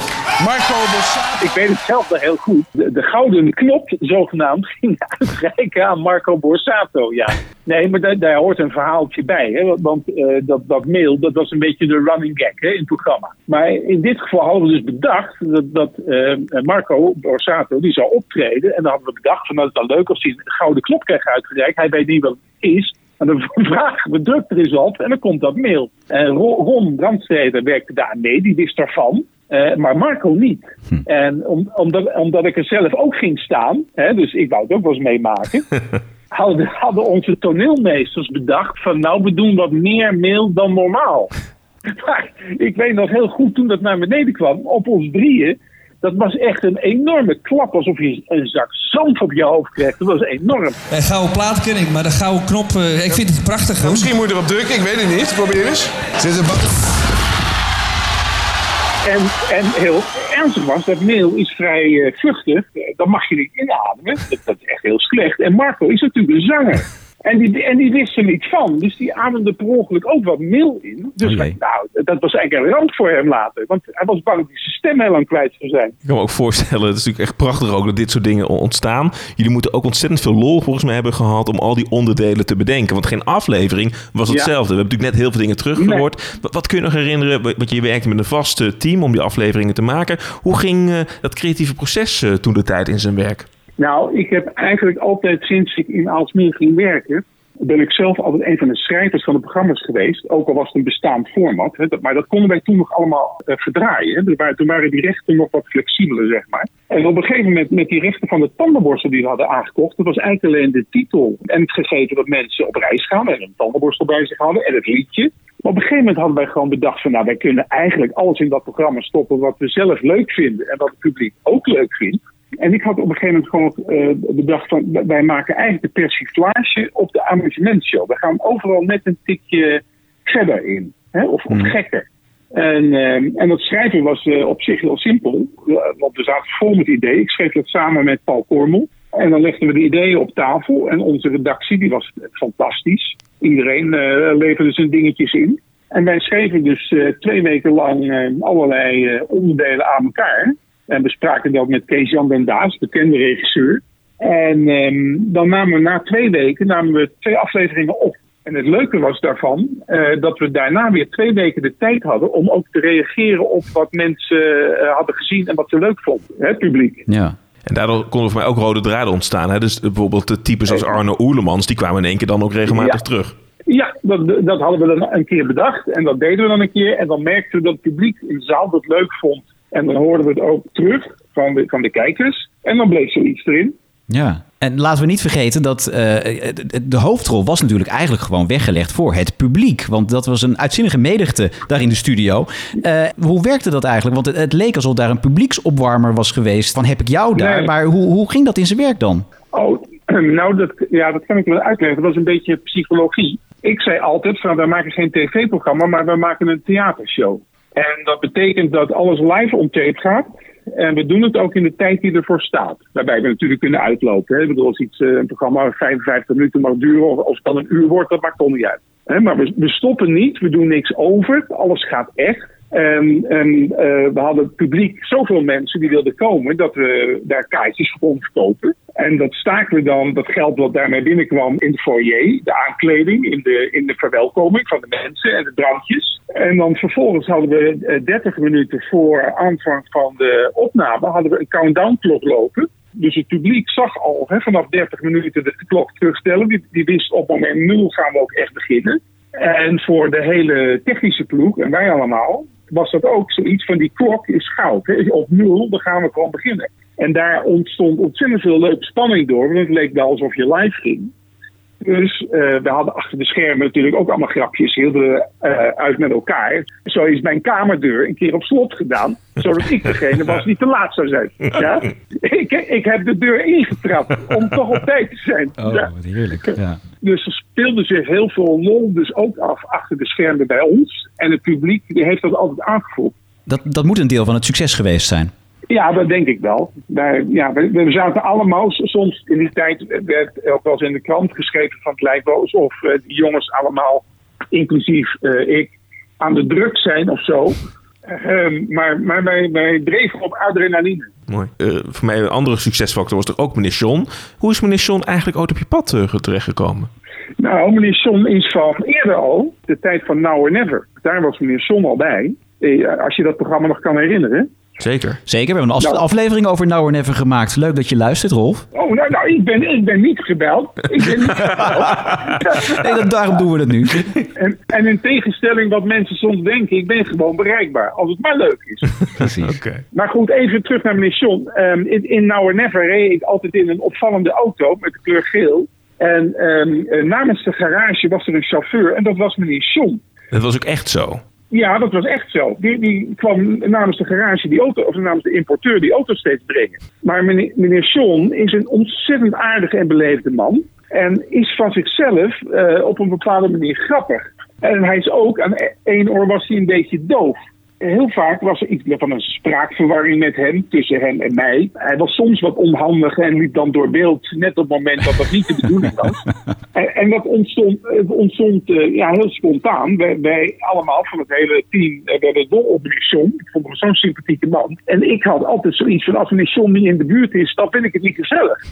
Marco Borsato. Ik weet het zelf heel goed. De, de Gouden Knop, zogenaamd, [laughs] ging uitreiken aan Marco Borsato, ja. Nee, maar daar, daar hoort een verhaaltje bij. Hè? Want, uh, dat, dat mail, dat was een beetje de running gag hè, in het programma. Maar in dit geval hadden we dus bedacht dat, dat uh, Marco Borsato, die zou optreden. En dan hadden we bedacht van, nou, dat is wel leuk als hij een Gouden Knop krijgt uitgereikt. Hij weet niet wat het is. En dan [laughs] vragen we druk er eens op en dan komt dat mail. En Ron Brandsteder werkte daar mee, die wist daarvan. Uh, maar Marco niet. Hm. En om, omdat, omdat ik er zelf ook ging staan, hè, dus ik wou het ook wel eens meemaken. [laughs] hadden, hadden onze toneelmeesters bedacht van nou we doen wat meer mail dan normaal. [laughs] Maar ik weet nog heel goed toen dat naar beneden kwam, op ons drieën. Dat was echt een enorme klap, alsof je een zak zand op je hoofd kreeg. Dat was enorm. Een gouden plaat ken ik, maar de gouden knop, uh, ik vind het prachtig. Nou, misschien moet je erop drukken, ik weet het niet. Probeer eens. Zit er en, en heel ernstig was, dat mail is vrij uh, vluchtig. Dat mag je niet inademen. Dat, dat, is echt heel slecht. En Marco is natuurlijk een zanger. En die, en die wist er niet van. Dus die ademde per ongeluk ook wat meel in. Dus okay. nou, dat was eigenlijk een ramp voor hem later. Want hij was bang dat hij zijn stem heel lang kwijt zou zijn. Ik kan me ook voorstellen, het is natuurlijk echt prachtig ook dat dit soort dingen ontstaan. Jullie moeten ook ontzettend veel lol volgens mij hebben gehad om al die onderdelen te bedenken. Want geen aflevering was hetzelfde. Ja. We hebben natuurlijk net heel veel dingen teruggehoord. Nee. Wat, wat, kun je nog herinneren? Want je werkte met een vast team om die afleveringen te maken. Hoe ging uh, dat creatieve proces uh, toen de tijd in zijn werk? Nou, ik heb eigenlijk altijd sinds ik in Aalsmeer ging werken, ben ik zelf altijd een van de schrijvers van de programma's geweest. Ook al was het een bestaand format. Hè, maar dat konden wij toen nog allemaal uh, verdraaien. Hè. Toen waren die rechten nog wat flexibeler, zeg maar. En op een gegeven moment met die rechten van de tandenborstel die we hadden aangekocht... dat was eigenlijk alleen de titel en het gegeven dat mensen op reis gaan... en een tandenborstel bij zich hadden en het liedje. Maar op een gegeven moment hadden wij gewoon bedacht van... nou, wij kunnen eigenlijk alles in dat programma stoppen wat we zelf leuk vinden... en wat het publiek ook leuk vindt. En ik had op een gegeven moment gewoon uh, bedacht van, wij maken eigenlijk de persiflage op de amusementshow. We gaan overal net een tikje verder in, hè? Of, of gekker. En, uh, en dat schrijven was uh, op zich heel simpel, want we zaten vol met ideeën. Ik schreef dat samen met Paul Kormel. En dan legden we de ideeën op tafel en onze redactie, die was fantastisch. Iedereen leverde zijn dingetjes in. En wij schreven dus twee weken lang allerlei onderdelen aan elkaar. En we spraken dat met Kees-Jan den Daas, bekende regisseur. En ehm, dan namen we na twee weken namen we twee afleveringen op. En het leuke was daarvan eh, dat we daarna weer twee weken de tijd hadden om ook te reageren op wat mensen eh, hadden gezien en wat ze leuk vonden, hè, het publiek. Ja. En daardoor konden voor mij ook rode draden ontstaan. Hè? Dus bijvoorbeeld de types als Arno Oerlemans, die kwamen in één keer dan ook regelmatig Ja. terug. Ja, dat, dat hadden we dan een keer bedacht en dat deden we dan een keer. En dan merkten we dat het publiek in de zaal dat leuk vond. En dan hoorden we het ook terug van de, van de kijkers. En dan bleef zoiets erin. Ja. En laten we niet vergeten dat eh, de- hoofdrol was natuurlijk eigenlijk gewoon weggelegd voor het publiek. Want dat was een uitzinnige menigte daar in de studio. Eh, hoe werkte dat eigenlijk? Want het, het leek alsof daar een publieksopwarmer was geweest van heb ik jou daar. Nee. Maar hoe, hoe ging dat in zijn werk dan? Oh, [clears throat] nou, dat, ja, dat kan ik wel uitleggen. Dat was een beetje psychologie. Ik zei altijd van, wij maken geen tv-programma, maar we maken een theatershow. En dat betekent dat alles live on tape gaat. En we doen het ook in de tijd die ervoor staat. Waarbij we natuurlijk kunnen uitlopen. Hè. Ik bedoel, als iets, eh, een programma 55 minuten mag duren, of het dan een uur wordt, dat maakt toch niet uit. Hè, maar we, we stoppen niet, we doen niks over. Alles gaat echt. En, en eh, we hadden publiek zoveel mensen die wilden komen dat we daar kaartjes voor konden verkopen. En dat staken we dan, dat geld wat daarmee binnenkwam, in de foyer, de aankleding, in de, in de verwelkoming van de mensen en de drankjes. En dan vervolgens hadden we eh, 30 minuten voor aanvang van de opname hadden we een countdown klok lopen. Dus het publiek zag al hè, vanaf 30 minuten de klok terugstellen. Die, die wist op moment 0 gaan we ook echt beginnen. En voor de hele technische ploeg, en wij allemaal, was dat ook zoiets van die klok is goud. Hè. Op nul, dan gaan we gewoon beginnen. En daar ontstond ontzettend veel leuke spanning door, want het leek wel alsof je live ging. Dus eh, we hadden achter de schermen natuurlijk ook allemaal grapjes, hielden we eh, uit met elkaar. Zo is mijn kamerdeur een keer op slot gedaan, zodat ik degene was die te laat zou zijn. Ja? [laughs] Ik, ik heb de deur ingetrapt om toch op tijd te zijn. Oh, Ja. wat heerlijk. Ja. Dus er speelde zich heel veel lol dus ook af achter de schermen bij ons. En het publiek heeft dat altijd aangevoeld. Dat, dat moet een deel van het succes geweest zijn. Ja, dat denk ik wel. Ja, we, we zaten allemaal, soms in die tijd werd ook wel eens in de krant geschreven van het lijkt wel alsof eh, die jongens allemaal, inclusief eh, ik, aan de druk zijn of zo. Ehm, maar maar wij, wij dreven op adrenaline. Mooi. Eh, voor mij een andere succesfactor was er ook meneer John. Hoe is meneer John eigenlijk ooit op je pad eh, terechtgekomen? Nou, meneer Son is van eerder al, de tijd van Now or Never. Daar was meneer Son al bij. Eh, als je dat programma nog kan herinneren. Zeker. Zeker, we hebben een af- Nou. aflevering over Now or Never gemaakt. Leuk dat je luistert, Rolf. Oh, nou, nou ik, ben, ik ben niet gebeld. Ik ben niet gebeld. [laughs] Nee, dat, daarom doen we het nu. En, en in tegenstelling wat mensen soms denken, ik ben gewoon bereikbaar. Als het maar leuk is. Precies. Oké. Maar goed, even terug naar meneer John. Ehm, in, in Now or Never reed ik altijd in een opvallende auto met de kleur geel. En ehm, eh, namens de garage was er een chauffeur en dat was meneer John. Dat was ook echt zo. Ja, dat was echt zo. Die, die kwam namens de garage die auto, of namens de importeur die auto steeds brengen. Maar meneer, meneer John is een ontzettend aardige en beleefde man. En is van zichzelf eh, op een bepaalde manier grappig. En hij is ook, aan één oor was hij een beetje doof. Heel vaak was er iets van een spraakverwarring met hem, tussen hem en mij. Hij was soms wat onhandig en liep dan door beeld, net op het moment dat dat niet de bedoeling was. [laughs] En, en dat ontstond, ontstond eh, ja, heel spontaan. Wij, wij allemaal van het hele team eh, werden dol op meneer John. Ik vond hem zo'n sympathieke man. En ik had altijd zoiets van, als meneer John niet in de buurt is, dan vind ik het niet gezellig.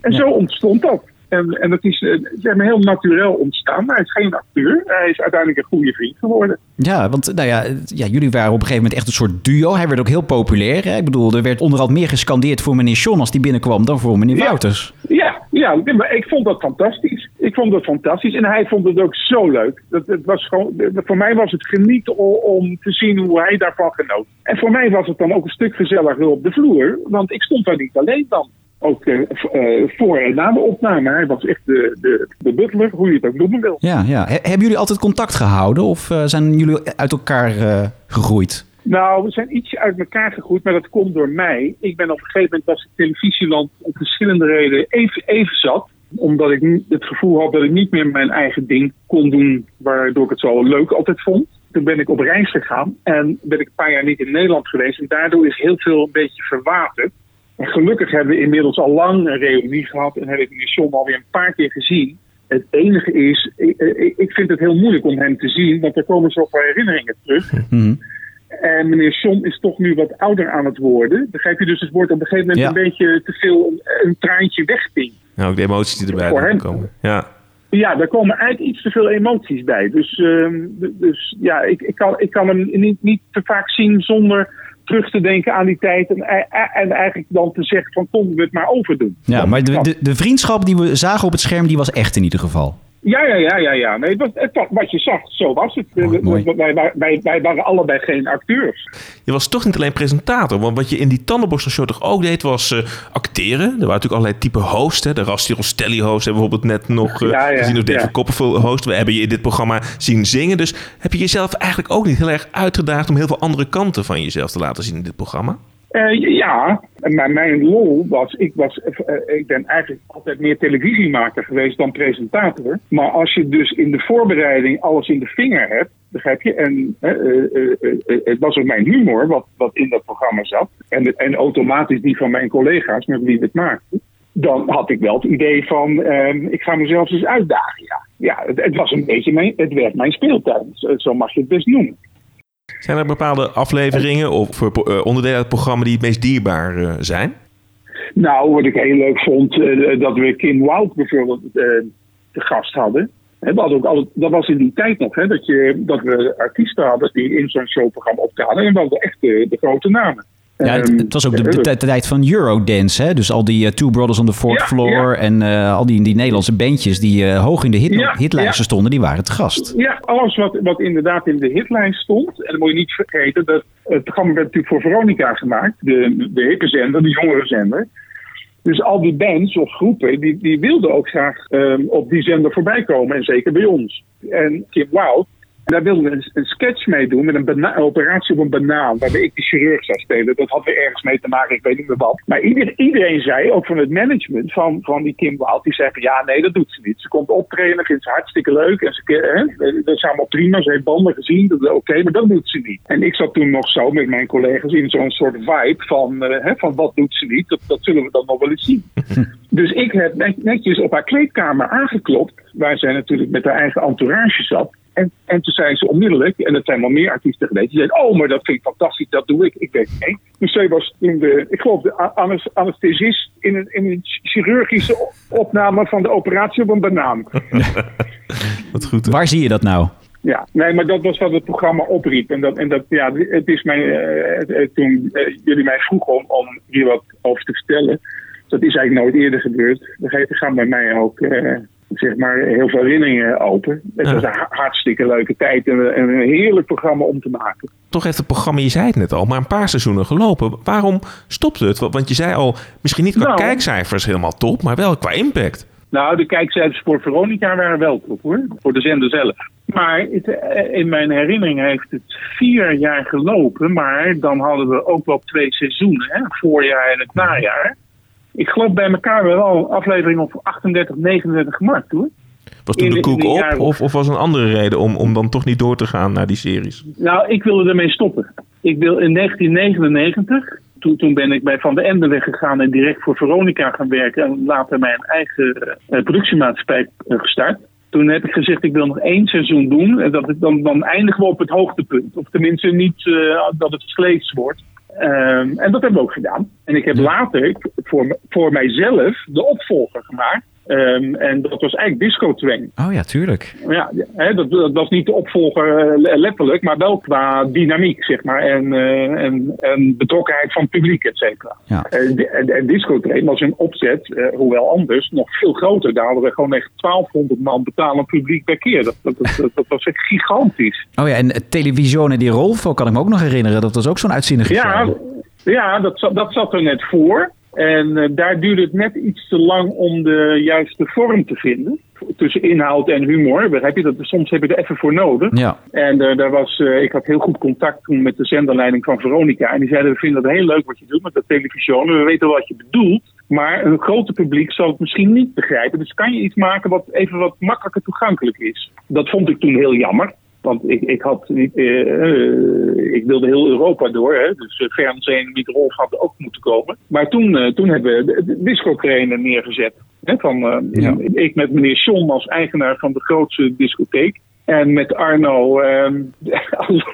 En zo ontstond dat. En, en dat is eh, zeg maar heel natuurlijk ontstaan. Hij is geen acteur. Hij is uiteindelijk een goede vriend geworden. Ja, want nou ja, ja, jullie waren op een gegeven moment echt een soort duo. Hij werd ook heel populair. Hè? Ik bedoel, er werd onderhand meer gescandeerd voor meneer John als die binnenkwam dan voor meneer Ja. Wouters. Ja, ja, maar ik vond dat fantastisch. Ik vond dat fantastisch. En hij vond het ook zo leuk. Dat, het was gewoon, voor mij was het genieten om te zien hoe hij daarvan genoot. En voor mij was het dan ook een stuk gezelliger op de vloer. Want ik stond daar niet alleen dan. Ook eh, eh, voor en na de opname. Hij was echt de, de, de butler, hoe je het ook noemen wil. Ja, ja. He- hebben jullie altijd contact gehouden of eh, zijn jullie uit elkaar eh, gegroeid? Nou, we zijn ietsje uit elkaar gegroeid, maar dat komt door mij. Ik ben op een gegeven moment was ik televisieland om verschillende redenen even, even zat. Omdat ik het gevoel had dat ik niet meer mijn eigen ding kon doen, waardoor ik het zo leuk altijd vond. Toen ben ik op reis gegaan en ben ik een paar jaar niet in Nederland geweest. En daardoor is heel veel een beetje verwaterd. En gelukkig hebben we inmiddels al lang een reunie gehad en heb ik meneer John alweer een paar keer gezien. Het enige is, ik, ik- ik vind het heel moeilijk om hem te zien, want er komen zoveel herinneringen terug. [laughs] Mhm. En meneer John is toch nu wat ouder aan het worden. Begrijp je? Dus het wordt op een gegeven moment Ja. een beetje te veel een, een traantje wegping. Nou, ook de emoties die erbij Voor hem. komen. Ja. Ja, daar komen eigenlijk iets te veel emoties bij. Dus, ehm, dus ja, ik, ik, kan, ik kan hem niet, niet te vaak zien zonder terug te denken aan die tijd. En, en en eigenlijk dan te zeggen van kom we het maar overdoen. Ja, maar de, de, de vriendschap die we zagen op het scherm, die was echt in ieder geval. Ja, ja, ja, ja, ja. Nee, het het wat je zag, zo was het. mooi. Wij, wij, wij, waren allebei geen acteurs. Je was toch niet alleen presentator. Want wat je in die tandenborstelshow toch ook deed, was eh, acteren. Er waren natuurlijk allerlei type hosts. Hè. De Rasti Rostelli host hebben we bijvoorbeeld net nog eh, Ja, ja, gezien. Of David ja. Copperfield host. We hebben je in dit programma zien zingen. Dus heb je jezelf eigenlijk ook niet heel erg uitgedaagd... om heel veel andere kanten van jezelf te laten zien in dit programma? Eh, ja, maar mijn lol was, ik, was eh, ik ben eigenlijk altijd meer televisiemaker geweest dan presentator. Maar als je dus in de voorbereiding alles in de vinger hebt, begrijp je? En eh, eh, eh, eh, het was ook mijn humor wat, wat in dat programma zat. En, en automatisch die van mijn collega's met wie we het maakten. Dan had ik wel het idee van, ehm, ik ga mezelf eens uitdagen. Ja, ja het, was een beetje mijn, het werd mijn speeltuin. Zo mag je het best noemen. Zijn er bepaalde afleveringen of eh, onderdelen uit het programma... die het meest dierbaar eh, zijn? Nou, wat ik heel leuk vond, eh, dat we Kim Wilde bijvoorbeeld te gast hadden. We hadden ook altijd, dat was in die tijd nog, hè, dat, je, dat we artiesten hadden die in zo'n showprogramma optraden. En echt de, de grote namen. Ja, het, Ehm, het was ook de, de, tijd- de tijd van Eurodance, hè? Dus al die eh, Two Brothers on the Fourth Ja, Floor en eh, al die, die Nederlandse bandjes die eh, hoog in de hit, Ja, hitlijsten stonden, die waren te gast. Ja, alles wat, wat inderdaad in de hitlijst stond. En dan moet je niet vergeten dat het programma werd natuurlijk voor Veronica gemaakt. De, de hippe zender, de jongere zender. Dus al die bands of groepen, die, die wilden ook graag ehm, op die zender voorbij komen. En zeker bij ons. En Kim Wilde, daar wilden we een, een sketch mee doen met een operatie op een banaan. Waarbij ik de chirurg zou spelen. Dat had weer ergens mee te maken, ik weet niet meer wat. Maar ieder, iedereen zei, ook van het management van, van die Kim Wilde, die zei van ja, nee, dat doet ze niet. Ze komt optreden, vindt ze hartstikke leuk. En ze, hè, dat is allemaal prima, ze heeft banden gezien, oké, maar dat doet ze niet. En ik zat toen nog zo met mijn collega's in zo'n soort vibe van, eh, hè, van wat doet ze niet, dat, dat zullen we dan nog wel eens zien. [laughs] Dus ik heb net- netjes op haar kleedkamer aangeklopt, waar zij natuurlijk met haar eigen entourage zat. En, en toen zei ze onmiddellijk, en dat zijn wel meer artiesten geweest, die zeiden, oh, maar dat vind ik fantastisch, dat doe ik. Ik weet nee. Dus zij was toen de, ik geloof, de anesthesist in een, in een chirurgische opname van de operatie op een banaan. [laughs] Wat goed. Waar zie je dat nou? Ja, nee, maar dat was wat het programma opriep. En dat, en dat ja, het is mij, eh, toen eh, jullie mij vroegen om, om hier wat over te vertellen, dat is eigenlijk nooit eerder gebeurd. Er gaan bij mij ook, eh, zeg maar, heel veel herinneringen open. Het Ja. was een ha- hartstikke leuke tijd en, een- en een heerlijk programma om te maken. Toch heeft het programma, je zei het net al, maar een paar seizoenen gelopen. Waarom stopte het? Want je zei al, misschien niet qua Nou. kijkcijfers helemaal top, maar wel qua impact. Nou, de kijkcijfers voor Veronica waren wel top hoor, voor de zender zelf. Maar het, eh, in mijn herinnering heeft het vier jaar gelopen, maar dan hadden we ook wel twee seizoenen, hè? het voorjaar en het najaar. Ik geloof bij elkaar wel aflevering op 38, 39 gemaakt hoor. Was toen In de koek op jaren- of, of was een andere reden om, om dan toch niet door te gaan naar die series? Nou, ik wilde ermee stoppen. Ik wil in 1999, toen, toen ben ik bij Van de Ende weggegaan en direct voor Veronica gaan werken en later mijn eigen eh, productiemaatschappij eh, gestart. Toen heb ik gezegd, ik wil nog één seizoen doen en dat dan, dan eindigen we op het hoogtepunt. Of tenminste niet eh, dat het sleets wordt. Ehm, en dat hebben we ook gedaan. En ik heb later voor, voor mijzelf de opvolger gemaakt. Ehm, en dat was eigenlijk Disco Twang. Oh ja, tuurlijk. Ja, hè, dat, dat was niet de opvolger eh, le- letterlijk, maar wel qua dynamiek, zeg maar. En, eh, en, en betrokkenheid van het publiek, et cetera. Ja. Eh, En, Disco Train was een opzet, hoewel anders, nog veel groter. Daar hadden we gewoon echt 1200 man betalend publiek per keer. Dat, dat, was echt gigantisch. [laughs] Oh ja, en Televisione di Rolfo kan ik me ook nog herinneren. Dat was ook zo'n uitzinnige Ja, show. ja dat, dat zat er net voor. En eh, daar duurde het net iets te lang om de juiste vorm te vinden. Tussen inhoud en humor. Begrijp je dat? Soms heb je er even voor nodig. Ja. En eh, daar was, eh, ik had heel goed contact toen met de zenderleiding van Veronica. En die zeiden, we vinden het heel leuk wat je doet met de televisie. We weten wat je bedoelt. Maar een groter publiek zal het misschien niet begrijpen. Dus kan je iets maken wat even wat makkelijker toegankelijk is. Dat vond ik toen heel jammer. Want ik, ik, had eh, eh, ik wilde heel Europa door. Hè? Dus uh, Fernsehen met Rolf had ook moeten komen. Maar toen, eh, toen hebben we de, disco-trainer neergezet. Hè? Van, eh, Ja. Ik met meneer John als eigenaar van de grootste discotheek. En met Arno ehm, [laughs] als,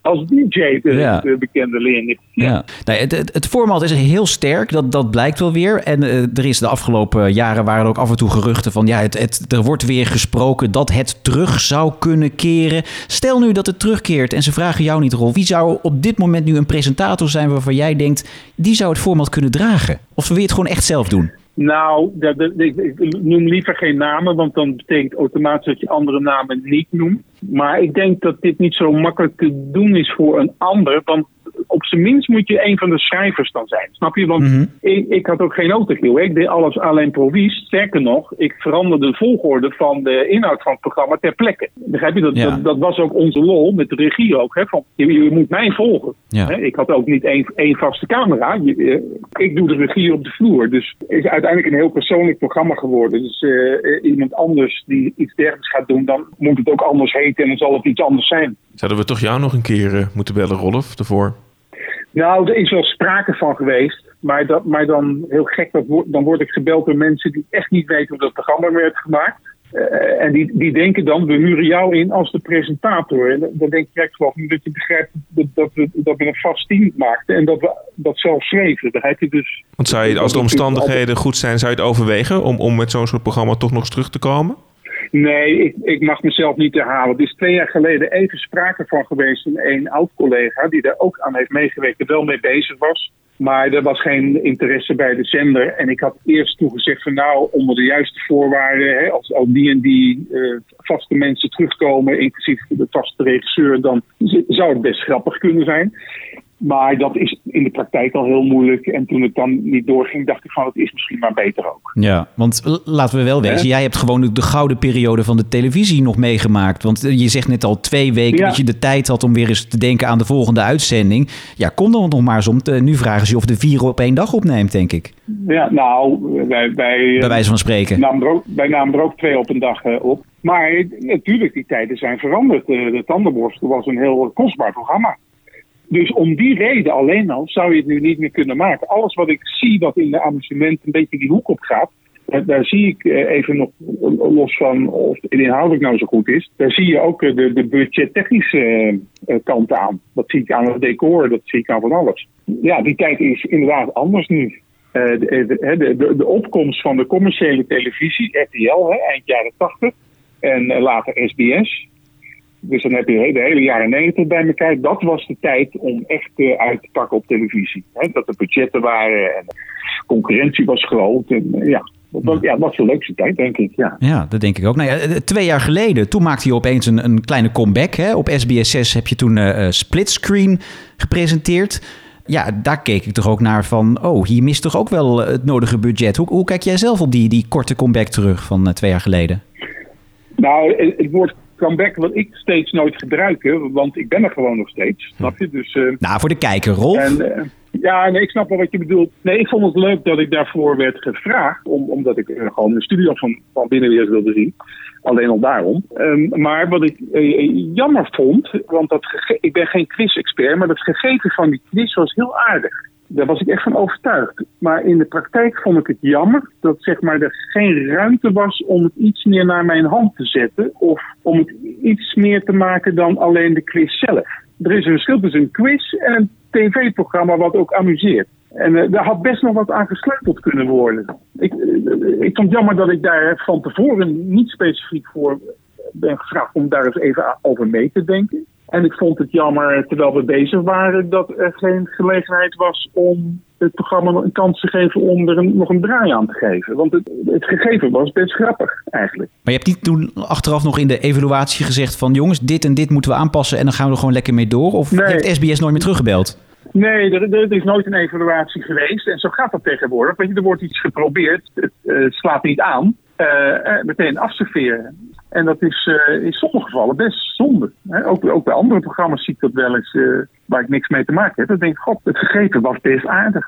als DJ, de, Ja. de bekende leerling. Ja. Nee, het, het, het format is heel sterk, dat, dat blijkt wel weer. En eh, er is de afgelopen jaren waren er ook af en toe geruchten van... ja, het, het, er wordt weer gesproken dat het terug zou kunnen keren. Stel nu dat het terugkeert en ze vragen jou niet, Rolf... wie zou op dit moment nu een presentator zijn waarvan jij denkt... die zou het format kunnen dragen? Of wil je het gewoon echt zelf doen? Nou, dat, ik noem liever geen namen, want dan betekent automatisch dat je andere namen niet noemt. Maar ik denk dat dit niet zo makkelijk te doen is voor een ander. Want op zijn minst moet je een van de schrijvers dan zijn. Snap je? Want ik, ik had ook geen autogiel. Ik deed alles alleen provies. Sterker nog, ik veranderde de volgorde van de inhoud van het programma ter plekke. Begrijp je? Dat, Ja. dat, dat was ook onze lol met de regie ook. Hè? Van, je, je moet mij volgen. Ja. Hè? Ik had ook niet één, één vaste camera. Je, eh, ik doe de regie op de vloer. Dus het is uiteindelijk een heel persoonlijk programma geworden. Dus eh, eh, iemand anders die iets dergelijks gaat doen, dan moet het ook anders heten en dan zal het iets anders zijn. Zouden we toch jou nog een keer moeten bellen, Rolf, ervoor? Nou, er is wel sprake van geweest. Maar, dat, maar dan heel gek, dat dan word ik gebeld door mensen die echt niet weten hoe dat programma werd gemaakt. Eh, en die, die denken dan, we huren jou in als de presentator. En dan- denk ik geloof niet dat je begrijpt dat, dat, we, dat we een vast team maakten en dat we dat zelf schreven. Begrijp je dus? Want zou je, als de omstandigheden goed zijn, zou je het overwegen om, om met zo'n soort programma toch nog eens terug te komen? Nee, ik, ik mag mezelf niet herhalen. Er is twee jaar geleden even sprake van geweest van een oud-collega die daar ook aan heeft meegewerkt, er wel mee bezig was. Maar er was geen interesse bij de zender. En ik had eerst toegezegd van nou, onder de juiste voorwaarden, hè, als al die en die eh, vaste mensen terugkomen, inclusief de vaste regisseur, dan zou het best grappig kunnen zijn. Maar dat is in de praktijk al heel moeilijk. En toen het dan niet doorging, dacht ik van het is misschien maar beter ook. Ja, want laten we wel wezen, Hè? jij hebt gewoon de, de gouden periode van de televisie nog meegemaakt. Want eh, je zegt net al twee weken Ja. dat je de tijd had om weer eens te denken aan de volgende uitzending. Ja, kom dan nog maar eens om. te- nu vragen ze je of de vier op één dag opneemt, denk ik. Ja, nou, wij, wij, Bij wijze van spreken. namen er ook, wij namen er ook twee op een dag eh, op. Maar eh, natuurlijk, die tijden zijn veranderd. Eh, de Tandenborstel was een heel kostbaar programma. Dus om die reden alleen al zou je het nu niet meer kunnen maken. Alles wat ik zie wat in de amusement een beetje die hoek op gaat. Daar zie ik eh, even nog los van of het inhoudelijk nou zo goed is. Daar zie je ook eh, de, de budgettechnische eh, kant aan. Dat zie ik aan het decor, dat zie ik aan van alles. Ja, die tijd is inderdaad anders nu. De, de, de, opkomst van de commerciële televisie, RTL, hè, eind jaren 80 en later SBS. Dus dan heb je de hele jaren 90 bij elkaar. Dat was de tijd om echt eh, uit te pakken op televisie. Dat er budgetten waren en concurrentie was groot. En, eh, ja, dat, was- ja, was de leukste tijd, denk ik. Ja. Ja, dat denk ik ook. Nou ja, eh, twee jaar geleden, toen maakte je opeens een, een kleine comeback. Hè? Op SBS 6 heb je toen eh, Splitscreen gepresenteerd. Ja, daar keek ik toch ook naar van... oh, hier mist toch ook wel het nodige budget. Hoe, hoe kijk jij zelf op die, die korte comeback terug van twee jaar geleden? Nou, het, het woord comeback wil ik steeds nooit gebruiken, want ik ben er gewoon nog steeds. Snap je? Dus, eh, Nou, voor de kijker, Rolf. En, eh, ja, nee, ik snap wel wat je bedoelt. Nee, ik vond het leuk dat ik daarvoor werd gevraagd. Om, omdat ik eh, gewoon de studio van, van binnen weer wilde zien. Alleen al daarom. Ehm, maar wat ik jammer vond, want dat ik ben geen quiz-expert, maar dat gegeven van die quiz was heel aardig. Daar was ik echt van overtuigd. Maar in de praktijk vond ik het jammer dat zeg maar, er geen ruimte was om het iets meer naar mijn hand te zetten. Of om het iets meer te maken dan alleen de quiz zelf. Er is een verschil tussen een quiz en een tv-programma wat ook amuseert. En eh, daar had best nog wat aan gesleuteld kunnen worden. Ik, eh, ik vond het jammer dat ik daar van tevoren niet specifiek voor ben gevraagd om daar eens even over mee te denken. En ik vond het jammer, terwijl we bezig waren, dat er geen gelegenheid was om het programma een kans te geven om er een, nog een draai aan te geven. Want het, het gegeven was best grappig, eigenlijk. Maar je hebt niet toen achteraf nog in de evaluatie gezegd van... jongens, dit en dit moeten we aanpassen en dan gaan we er gewoon lekker mee door? Of Nee. heeft SBS nooit meer teruggebeld? Nee, er, is nooit een evaluatie geweest. En zo gaat dat tegenwoordig. Weet je, er wordt iets geprobeerd, het eh, slaat niet aan, eh, eh, meteen afserveren. En dat is eh, in sommige gevallen best zonde. Hè? Ook, ook bij andere programma's zie ik dat wel eens, waar ik niks mee te maken heb. Dan denk ik, god, het gegeven was best aardig.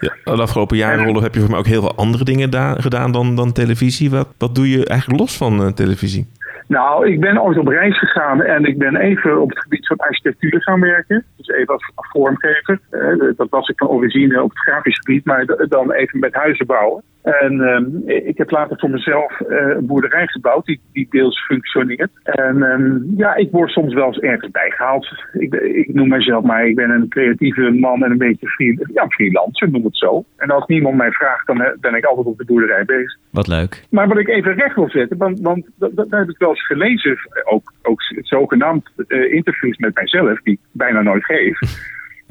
Ja, de afgelopen jaren, Rolf, heb je voor mij ook heel veel andere dingen da- gedaan dan, dan televisie. Wat, wat doe je eigenlijk los van televisie? Nou, ik ben ooit op reis gegaan en ik ben even op het gebied van architectuur gaan werken. Dus even als vormgever. Eh, dat was ik van origine op het grafisch gebied, maar dan even met huizen bouwen. En ehm, ik heb later voor mezelf eh, een boerderij gebouwd die, die deels functioneert. En ehm, ja, ik word soms wel eens ergens bijgehaald. Ik, ik noem mezelf maar, ik ben een creatieve man en een beetje free, ja, freelancer, noem het zo. En als niemand mij vraagt, dan ben ik altijd op de boerderij bezig. Wat leuk. Maar wat ik even recht wil zetten, want, want daar heb ik wel gelezen, ook, ook zogenaamd eh, interviews met mijzelf, die ik bijna nooit geef.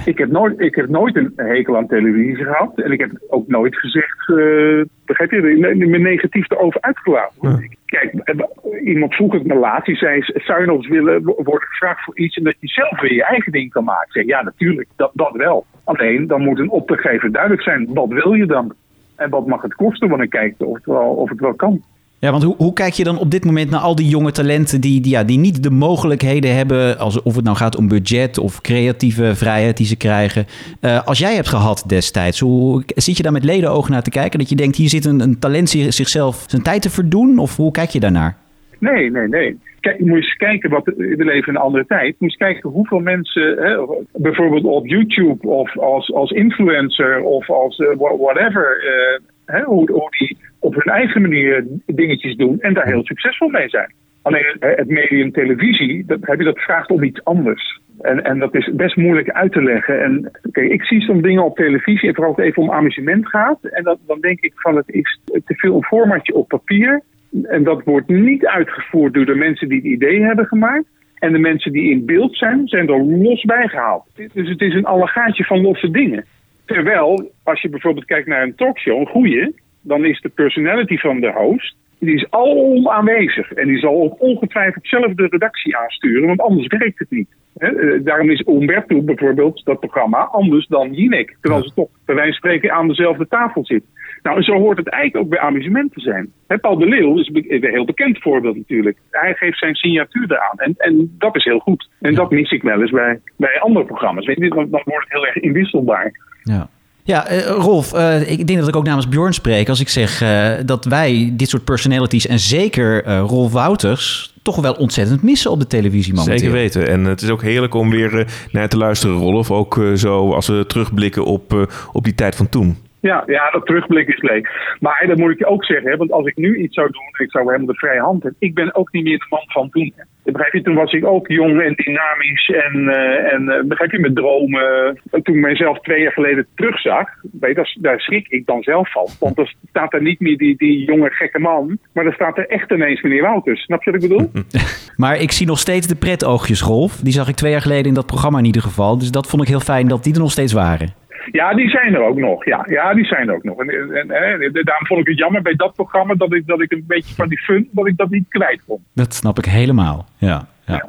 ik, heb nooit, ik heb nooit een hekel aan televisie gehad en ik heb ook nooit gezegd, eh begrijp je, me negatief erover uitgelaten. Kijk, eh, iemand vroeg het me laatst, die zei, zou je nog eens willen worden gevraagd voor iets en dat je zelf weer je eigen ding kan maken? Zeg, ja, natuurlijk, dat, dat wel. Alleen, dan moet een opdrachtgever duidelijk zijn, wat wil je dan? En wat mag het kosten? Want ik kijk of het wel, of het wel kan. Ja, want hoe, hoe kijk je dan op dit moment naar al die jonge talenten die, die, ja, die niet de mogelijkheden hebben, als, of het nou gaat om budget of creatieve vrijheid die ze krijgen, eh, als jij hebt gehad destijds? Hoe zit je daar met ledenogen naar te kijken? Dat je denkt, hier zit een, een talent zich- zichzelf zijn tijd te verdoen? Of hoe kijk je daarnaar? Nee, nee, nee. Kijk, moet eens kijken, wat, we leven in een andere tijd. Moet eens kijken hoeveel mensen, hè, bijvoorbeeld op YouTube of als, als influencer of als eh, wha- whatever, eh, hè, hoe die op hun eigen manier dingetjes doen en daar heel succesvol mee zijn. Alleen het medium televisie, dat, heb je, dat vraagt om iets anders. En, en dat is best moeilijk uit te leggen. En ik zie soms dingen op televisie en vooral het even om amusement gaat. En dat, dan denk ik van het is te veel een formatje op papier. En dat wordt niet uitgevoerd door de mensen die het idee hebben gemaakt. En de mensen die in beeld zijn, zijn er los bijgehaald. Dus het is een allegaatje van losse dingen. Terwijl, als je bijvoorbeeld kijkt naar een talkshow, een goeie, dan is de personality van de host, die is alom aanwezig. En die zal ook ongetwijfeld zelf de redactie aansturen, want anders werkt het niet. Hè, eh, daarom is Umberto bijvoorbeeld, dat programma, anders dan Jinek. Terwijl ze toch bij wijze van spreken aan dezelfde tafel zit. Nou, en zo hoort het eigenlijk ook bij amusement te zijn. Paul de Leeuw is een heel bekend voorbeeld natuurlijk. Hij geeft zijn signatuur eraan. En, en dat is heel goed. En dat mis ik wel eens bij, bij andere programma's. Weet je, dan, dan wordt het heel erg inwisselbaar. Ja. Ja, eh, Rolf, eh, ik denk dat ik ook namens Bjorn spreek als ik zeg eh, dat wij dit soort personalities en zeker Rolf Wouters toch wel ontzettend missen op de televisie momenteel. Zeker weten. En het is ook heerlijk om weer naar te luisteren, Rolf. Ook zo als we terugblikken op, op die tijd van toen. Ja, ja, dat terugblik is leuk. Maar dat moet ik je ook zeggen, hè, want als ik nu iets zou doen, ik zou helemaal de vrije hand hebben. Ik ben ook niet meer de man van toen. Begrijp je, toen was ik ook jong en dynamisch en, eh, en eh, begrijp je, met dromen. En toen ik mezelf twee jaar geleden terugzag, weet je, daar, schrik ik dan zelf van. Want er staat er niet meer die, die jonge gekke man, maar er staat er echt ineens meneer Wouters. Snap je wat ik bedoel? [laughs] Maar ik zie nog steeds de pretoogjes, Rolf. Die zag ik twee jaar geleden in dat programma in ieder geval. Dus dat vond ik heel fijn dat die er nog steeds waren. Ja, die zijn er ook nog. Ja, ja die zijn er ook nog. En, en, daarom vond ik het jammer bij dat programma dat ik, dat ik een beetje van die fun, dat ik dat niet kwijt kon. Dat snap ik helemaal. Ja, ja.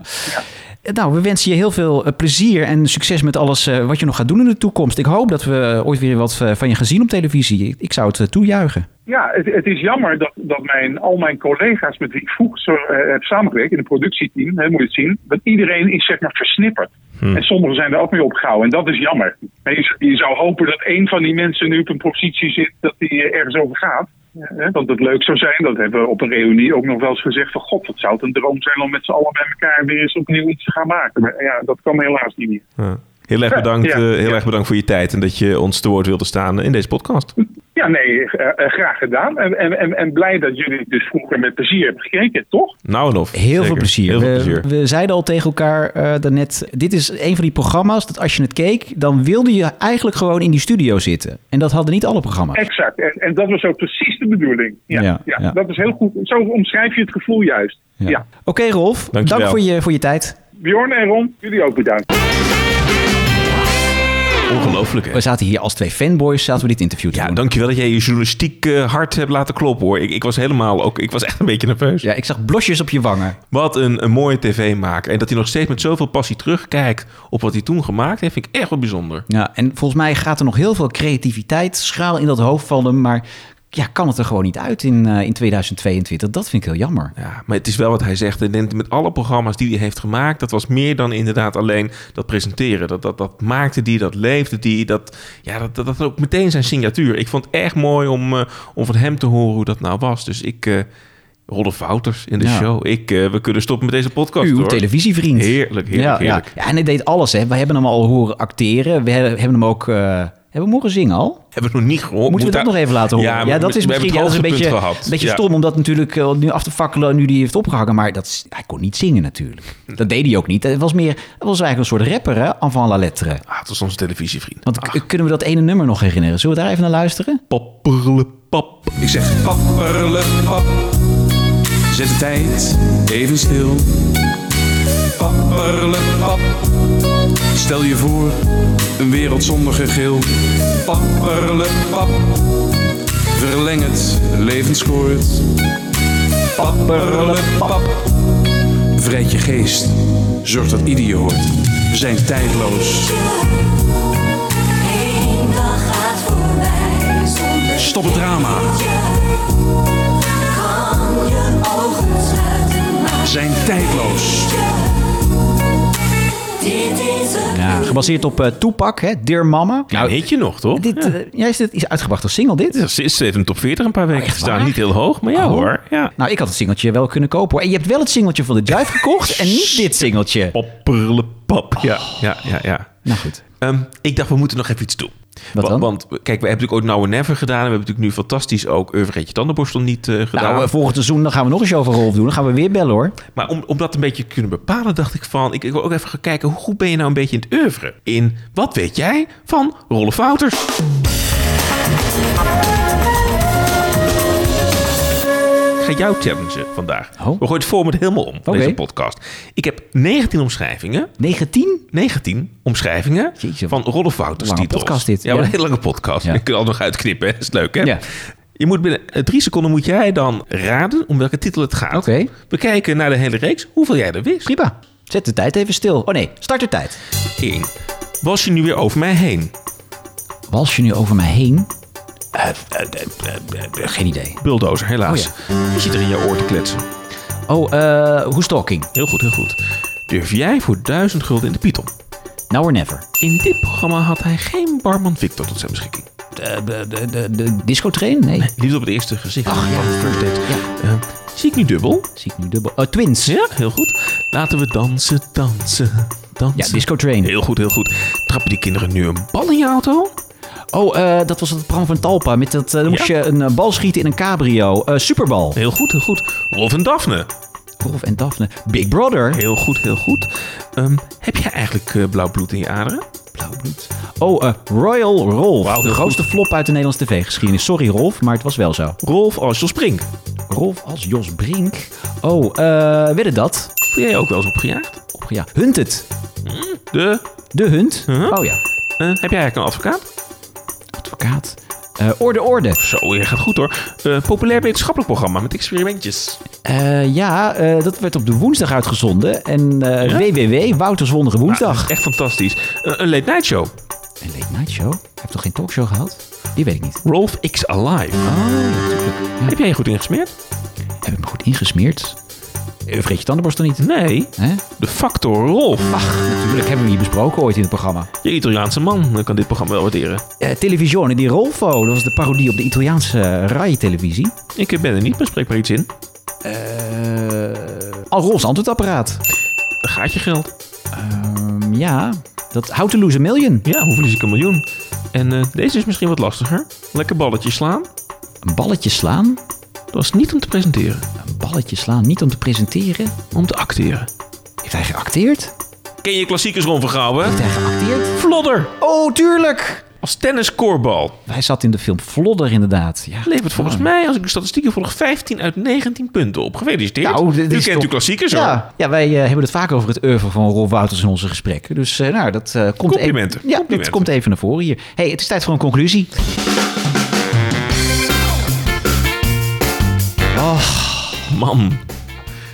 Nou, we wensen je heel veel eh, plezier en succes met alles eh, wat je nog gaat doen in de toekomst. Ik hoop dat we ooit weer wat eh, van je gaan zien op televisie. Ik- zou het eh, toejuichen. Ja, het, het is jammer dat, dat mijn, al mijn collega's met wie ik vroeger eh, heb samengewerkt in het productieteam, hè, moet je het zien, dat iedereen is zeg maar versnipperd. En sommigen zijn er ook mee opgehouden en dat is jammer. En je, je zou hopen dat één van die mensen nu op een positie zit dat die eh, ergens over gaat. Ja, hè, want het leuk zou zijn, dat hebben we op een reunie ook nog wel eens gezegd van god, wat zou het een droom zijn om met z'n allen bij elkaar weer eens opnieuw iets te gaan maken. Maar ja, dat kan helaas niet meer. Ja. Heel, erg bedankt, Ja, eh, heel ja. erg bedankt voor je tijd en dat je ons te woord wilde staan in deze podcast. Ja, nee, eh, eh, graag gedaan. En, en, en, en blij dat jullie het dus vroeger met plezier hebben gekeken, toch? Nou en of. Heel veel plezier. Heel veel we, plezier. we zeiden al tegen elkaar eh daarnet, dit is een van die programma's dat als je het keek, dan wilde je eigenlijk gewoon in die studio zitten. En dat hadden niet alle programma's. Exact. En, en dat was ook precies de bedoeling. Ja, Ja, ja, ja. dat is heel goed. Zo omschrijf je het gevoel juist. Ja. Oké Rolf, Dankjewel. dank voor je, voor je tijd. Bjorn en Ron, jullie ook bedankt. Ongelooflijk, hè? We zaten hier als twee fanboys, zaten we dit interview te Ja, doen. dankjewel dat jij je journalistiek eh, hard hebt laten kloppen, hoor. Ik, ik was helemaal ook... Ik was echt een beetje nerveus. Ja, ik zag blosjes op je wangen. Wat een, een mooie tv maken. En dat hij nog steeds met zoveel passie terugkijkt op wat hij toen gemaakt heeft, vind ik echt wel bijzonder. Ja, en volgens mij gaat er nog heel veel creativiteit schraal in dat hoofd van hem, maar ja, kan het er gewoon niet uit in, eh, in 2022. Dat vind ik heel jammer. Ja, maar het is wel wat hij zegt. Ik denk met alle programma's die hij heeft gemaakt, dat was meer dan inderdaad alleen dat presenteren. Dat, dat, dat maakte die, dat leefde die, dat, ja, dat, dat, dat ook meteen zijn signatuur. Ik vond het erg mooi om, eh, om van hem te horen hoe dat nou was. Dus ik, eh, Rolf Wouters in de Ja. show. Ik, we kunnen stoppen met deze podcast, Uw hoor. televisievriend. Heerlijk, heerlijk, ja, heerlijk. Ja. ja, en hij deed alles. Hè. We hebben hem al horen acteren. We hebben hem ook... hebben we hem horen zingen al? Hebben we nog niet gehoord. Moeten we dat daar- nog even laten horen? Ja, dat is misschien ja, dat is een beetje, een beetje Ja. stom om dat natuurlijk eh, nu af te fakkelen nu die heeft opgehangen. Maar dat is, hij kon niet zingen natuurlijk. Dat deed hij ook niet. Het was meer, het was eigenlijk een soort rapper, hè? Avant la lettre. Ah, het was onze televisievriend. Want k- kunnen we dat ene nummer nog herinneren? Zullen we daar even naar luisteren? Papperle pap. Ik zeg papperle pap. Zet de tijd even stil. Papperle pap. Stel je voor, een wereld zonder gegil. Papperle pap. Verleng het levenskoord. Papperle pap. Vrijd je geest. Zorg dat ieder je hoort. We zijn tijdloos. Stop het drama. Zijn tijdloos. Ja, gebaseerd op eh Tupac, hè? Dear Mama. Nou, heet je nog, toch? Dit, eh, ja, is dit is uitgebracht als single, dit? Ja, Ze is even top 40 een paar weken echt gestaan. waar? Niet heel hoog, maar ja Oh. hoor. Ja. Nou, ik had het singeltje wel kunnen kopen, hoor. En je hebt wel het singeltje van de Jive [laughs] gekocht en niet dit singeltje. Papperle pap. Ja, ja, ja, ja. Nou goed. Ehm, ik dacht, we moeten nog even iets doen. Wat Wa- dan? Want, kijk, we hebben natuurlijk ooit Now Never gedaan. En we hebben natuurlijk nu fantastisch ook Vergeet tandenborstel niet eh, gedaan. Nou, eh, volgend seizoen dan gaan we nog een show van Rolf doen. Dan gaan we weer bellen, hoor. Maar om, om dat een beetje te kunnen bepalen, dacht ik van... Ik, ik wil ook even gaan kijken, hoe goed ben je nou een beetje in het oeuvre? In, wat weet jij van Rolf Wouters? Ga jou challengen vandaag. Oh. We gooien het format helemaal om, deze podcast. Ik heb 19 omschrijvingen 19? 19 omschrijvingen Jeetje, van Rolf Wouters titels. podcast dit, Ja, ja. een hele lange podcast. Ja. Je kunt al nog uitknippen, hè? dat is leuk hè? Ja. Je moet binnen eh, drie seconden moet jij dan raden om welke titel het gaat. Oké. We kijken naar de hele reeks, hoeveel jij er wist. Prima. Zet de tijd even stil. Oh nee, start de tijd. 1. Was je nu weer over mij heen? Wals je nu over mij heen? Eh, eh, eh, geen idee. Bulldozer, helaas. Oh Je zit er in je oor te kletsen. Oh, eh Who's Talking? Heel goed, heel goed. Durf jij voor 1000 gulden in de Python? Now or Never. In dit programma had hij geen barman Victor tot zijn beschikking. De, de, de, de, disco train? Nee. Liefde op het eerste gezicht Ach, ja. first date. Ja. Zie ik nu dubbel? Zie ik nu dubbel. Oh, Twins. Ja, heel goed. Laten we dansen, dansen, dansen. Ja, Disco Train. Heel goed, heel goed. Trappen die kinderen nu een bal in je auto? Oh, eh, dat was het programma van Talpa. Met dat, eh, dan moest Ja. je een eh, bal schieten in een cabrio. Superbal. Heel goed, heel goed. Rolf en Daphne? Rolf en Daphne. Big Brother. Heel goed, heel goed. Ehm, heb jij eigenlijk blauw bloed in je aderen? Blauw bloed. Oh, Royal Rolf. De grootste flop uit de Nederlandse tv-geschiedenis. Sorry Rolf, maar het was wel zo. Rolf als Jos Brink. Rolf als Jos Brink. Oh, eh weet je dat? Ben jij ook wel eens opgejaagd? Ja, Hunted. De, De Hunt. Huh? Oh ja. heb jij eigenlijk een advocaat? Advocaat. Eh, orde, orde. Zo, je gaat goed hoor. Eh, populair wetenschappelijk programma met experimentjes. Eh, ja, dat werd op de woensdag uitgezonden. En Ja? www, Wouters Wondere Nou, Woensdag. echt fantastisch. Een late night show. Een late night show? Hij heeft toch geen talkshow gehad? Die weet ik niet. Rolf X Alive. Oh, ja, natuurlijk. Ja. Heb jij je goed ingesmeerd? Heb ik me goed ingesmeerd? Eh, Vergeet je tandenborstel niet. Nee. Hè? De factor Rolf. Ach, natuurlijk hebben we hier besproken ooit in het programma. Je Italiaanse man eh, kan dit programma wel waarderen. Eh Televisione di Rolfo, dat was de parodie op de Italiaanse eh, Rai-televisie. Ik ben er niet, maar spreek maar iets in. Eh Al Rolfs antwoordapparaat. Daar gaat je geld. Ehm, ja, dat How to Lose a Million. Ja, hoe verlies ik een miljoen? En eh, deze is misschien wat lastiger. Lekker balletje slaan. Een balletje slaan. Dat was niet om te presenteren. Een balletje slaan, niet om te presenteren. Om te acteren. Heeft hij geacteerd? Ken je klassiekers Ron Vergouwen? Heeft hij geacteerd? Vlodder. Oh, tuurlijk! Als tenniskoorbal. Hij zat in de film Vlodder inderdaad. Ja. Levert volgens mij, als ik de statistieken volg, 15 uit 19 punten op. Gefeliciteerd. Nou, dit U kent toch- uw klassiekers hoor. Ja, ja wij eh, hebben het vaak over het oeuvre van Rolf Wouters in onze gesprekken. Dus eh, nou, dat eh, komt Complimenten, even. Ja, dat complimenten. komt even naar voren hier. hey, het is tijd voor een conclusie. Man.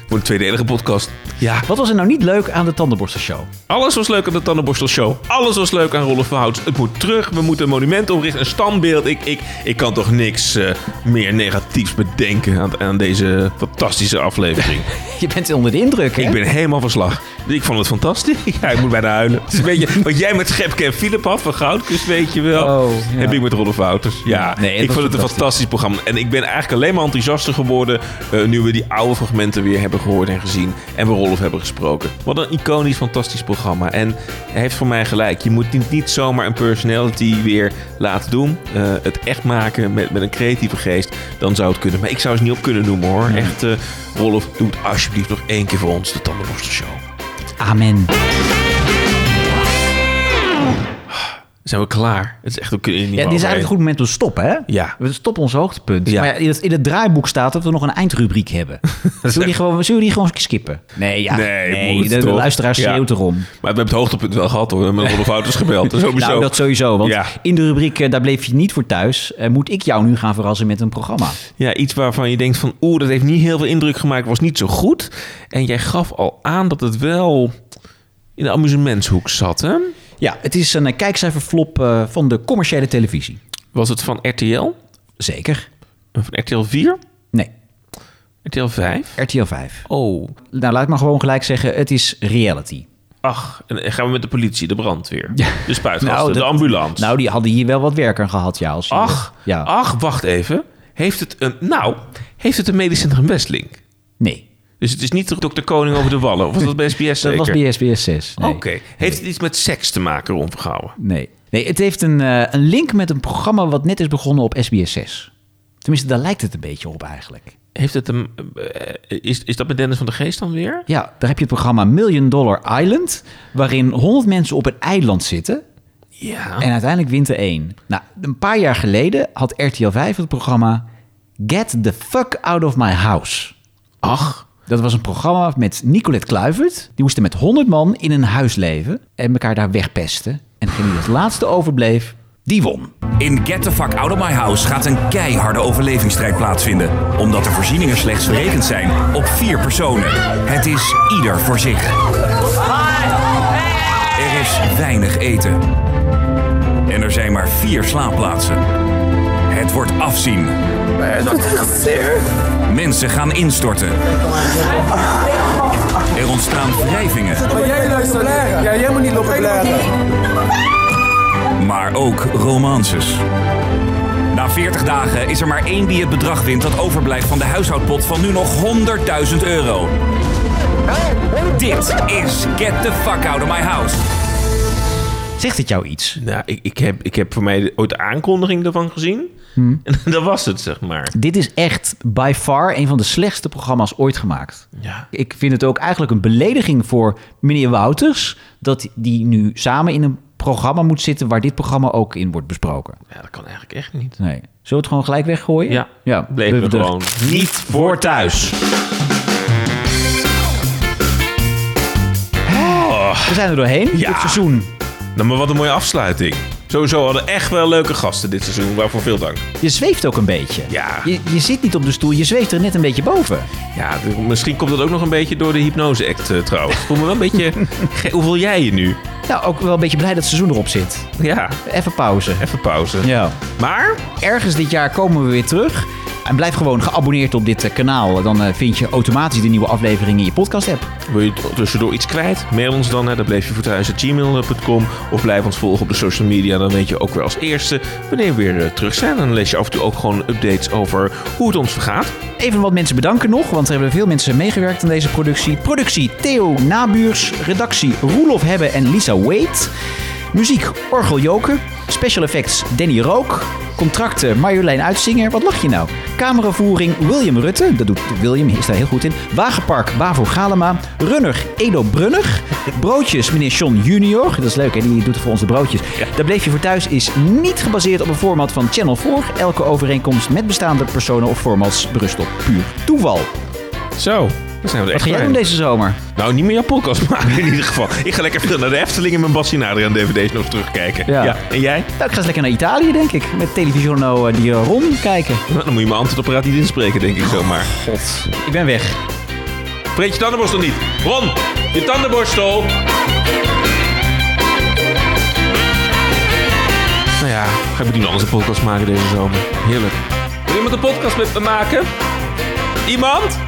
Voor een tweedelige podcast. Ja. Wat was er nou niet leuk aan de Tandenborstelshow? Alles was leuk aan de Tandenborstelshow. Alles was leuk aan Rolf Verhouts. Het moet terug. We moeten een monument oprichten. Een standbeeld. Ik, ik, ik kan toch niks eh, meer negatiefs bedenken aan, aan deze fantastische aflevering. [laughs] Je bent onder de indruk, hè? Ik ben helemaal van slag. Ik vond het fantastisch. [laughs] Ja, ik moet bijna huilen. Het is een beetje wat jij met Schepke en Philip had van Goudkust, weet je wel. Oh, ja. Heb ik met Rolf Wouters. Ja, Nee, het ik vond het een fantastisch. fantastisch programma. En ik ben eigenlijk alleen maar enthousiaster geworden eh, nu we die oude fragmenten weer hebben gehoord en gezien. En we Rolf hebben gesproken. Wat een iconisch, fantastisch programma. En hij heeft voor mij gelijk. Je moet niet, niet zomaar een personality weer laten doen. Eh, het echt maken met, met een creatieve geest. Dan zou het kunnen. Maar ik zou het niet op kunnen noemen hoor. Echt, eh Rolf, doe het alsjeblieft nog één keer voor ons. De Tandenborstelshow. Amen. Zijn we klaar? Het is echt, hier niet Ja, dit is eigenlijk een goed moment om te stoppen, hè? Ja. We stoppen ons hoogtepunt. Ja. Maar ja, in, het, in het draaiboek staat dat we nog een eindrubriek hebben. [laughs] zullen, we die gewoon, zullen we die gewoon skippen? Nee, ja. Nee, moet de, luisteraar Ja. schreeuwt erom. Maar we hebben het hoogtepunt wel gehad hoor. We hebben Rolf Wouters [laughs] gebeld. Dat sowieso. Nou, dat sowieso. Want Ja. in de rubriek eh, Daar bleef je niet voor thuis... eh, moet ik jou nu gaan verrassen met een programma. Ja, iets waarvan je denkt van... Oeh, dat heeft niet heel veel indruk gemaakt. Was niet zo goed. En jij gaf al aan dat het wel in de amusementshoek zat, hè? Ja, het is een eh, kijkcijferflop eh, van de commerciële televisie. Was het van RTL? Zeker. Van RTL 4? Nee, RTL 5? RTL 5. Oh, Nou, laat ik maar gewoon gelijk zeggen, het is reality. ach. En dan gaan we met de politie, de brandweer, de spuitgasten, Nou, de ambulance. Nou, die hadden hier wel wat werk aan gehad, ja. Als je- ach, Ja. ach, wacht even. Heeft het een... Nou, heeft het een medisch centrum Westlink? Nee, Dus het is niet Dr. Koning over de Wallen? Of was dat bij SBS [laughs] dat was bij SBS 6. Nee. Oké. Heeft het iets met seks te maken, Ron Vergouwen? Nee. nee, het heeft een, eh, een link met een programma wat net is begonnen op SBS 6. Tenminste, daar lijkt het een beetje op eigenlijk. Heeft het een... eh, is, is dat met Dennis van de Geest dan weer? Ja, daar heb je het programma Million Dollar Island... waarin 100 mensen op een eiland zitten... Ja. en uiteindelijk wint er één. Nou, een paar jaar geleden had RTL 5 het programma... Get the fuck out of my house. Ach. Dat was een programma met Nicolette Kluivert. Die moesten met 100 man in een huis leven... en elkaar daar wegpesten. En degene die als laatste overbleef, die won. In Get the Fuck Out of My House gaat een keiharde overlevingsstrijd plaatsvinden. Omdat de voorzieningen slechts verrekend zijn op vier personen. Het is ieder voor zich. Er is weinig eten. En er zijn maar vier slaapplaatsen. Het wordt afzien. Mensen gaan instorten. Er ontstaan wrijvingen. Maar jij luistert blaren. Ja, jij moet niet lopen blaren. maar ook romances. Na 40 dagen is er maar één die het bedrag wint dat overblijft van de huishoudpot van nu nog 100.000 euro. Dit is Get the Fuck Out of My House. Zegt het jou iets? Nou, ik, ik, heb, ik heb voor mij ooit de aankondiging ervan gezien. Hmm. [laughs] En dat was het, zeg maar. Dit is echt by far een van de slechtste programma's ooit gemaakt. Ja. Ik vind het ook eigenlijk een belediging voor meneer Wouters... dat die nu samen in een programma moet zitten... waar dit programma ook in wordt besproken. Ja, dat kan eigenlijk echt niet. Nee. Zullen we het gewoon gelijk weggooien? Ja, ja bleef we- me we- gewoon niet voor thuis. We zijn er doorheen. Ja. Dit seizoen. Nou, maar wat een mooie afsluiting. Sowieso hadden echt wel leuke gasten dit seizoen. Waarvoor veel dank. Je zweeft ook een beetje. Ja. Je, je zit niet op de stoel, je zweeft er net een beetje boven. Ja, misschien komt dat ook nog een beetje door de hypnose-act eh, trouwens. Ik voel me wel een beetje... [laughs] Hoe voel jij je nu? Nou, ook wel een beetje blij dat het seizoen erop zit. Ja, Even pauze. even pauze. Ja. Maar Ergens dit jaar komen we weer terug. En blijf gewoon geabonneerd op dit eh, kanaal. Dan eh, vind je automatisch de nieuwe afleveringen in je podcast app. wil je tussendoor iets kwijt? Mail ons dan. Dan bleef je voor thuis gmail.com. Of blijf ons volgen op de social media. Dan weet je ook weer als eerste wanneer we weer eh, terug zijn. Dan lees je af en toe ook gewoon updates over hoe het ons vergaat. Even wat mensen bedanken nog, want er hebben veel mensen meegewerkt aan deze productie. Productie Theo Nabuurs, redactie Roelof Hebbe en Lisa Wade. Muziek Orgel Joken, special effects Danny Rook, contracten Marjolein Uitzinger. Wat lach je nou? Cameravoering William Rutte, dat doet William, is daar heel goed in. Wagenpark Bavo Galema, runner Edo Brunner, broodjes meneer John Junior, dat is leuk hè, die doet voor ons de broodjes. Daar bleef je voor thuis is niet gebaseerd op een format van Channel 4. Elke overeenkomst met bestaande personen of formats berust op puur toeval. Zo, zijn we er Wat ga jij doen deze zomer? Nou, niet meer jouw podcast maken in ieder geval. Ik ga lekker veel naar de Efteling en mijn Bassie Adriaan DVD's nog terugkijken. Ja. En jij? Nou, ik ga eens lekker naar Italië, denk ik. Met televisiono die eh, Ron kijken. Nou, dan moet je mijn antwoordapparaat niet inspreken, denk ik zomaar. God. Ik ben weg. Vreet je tandenborstel niet. Ron, je tandenborstel. Nou ja, ga ik iemand anders een podcast maken deze zomer. Heerlijk. Wil iemand een podcast met me maken? Iemand?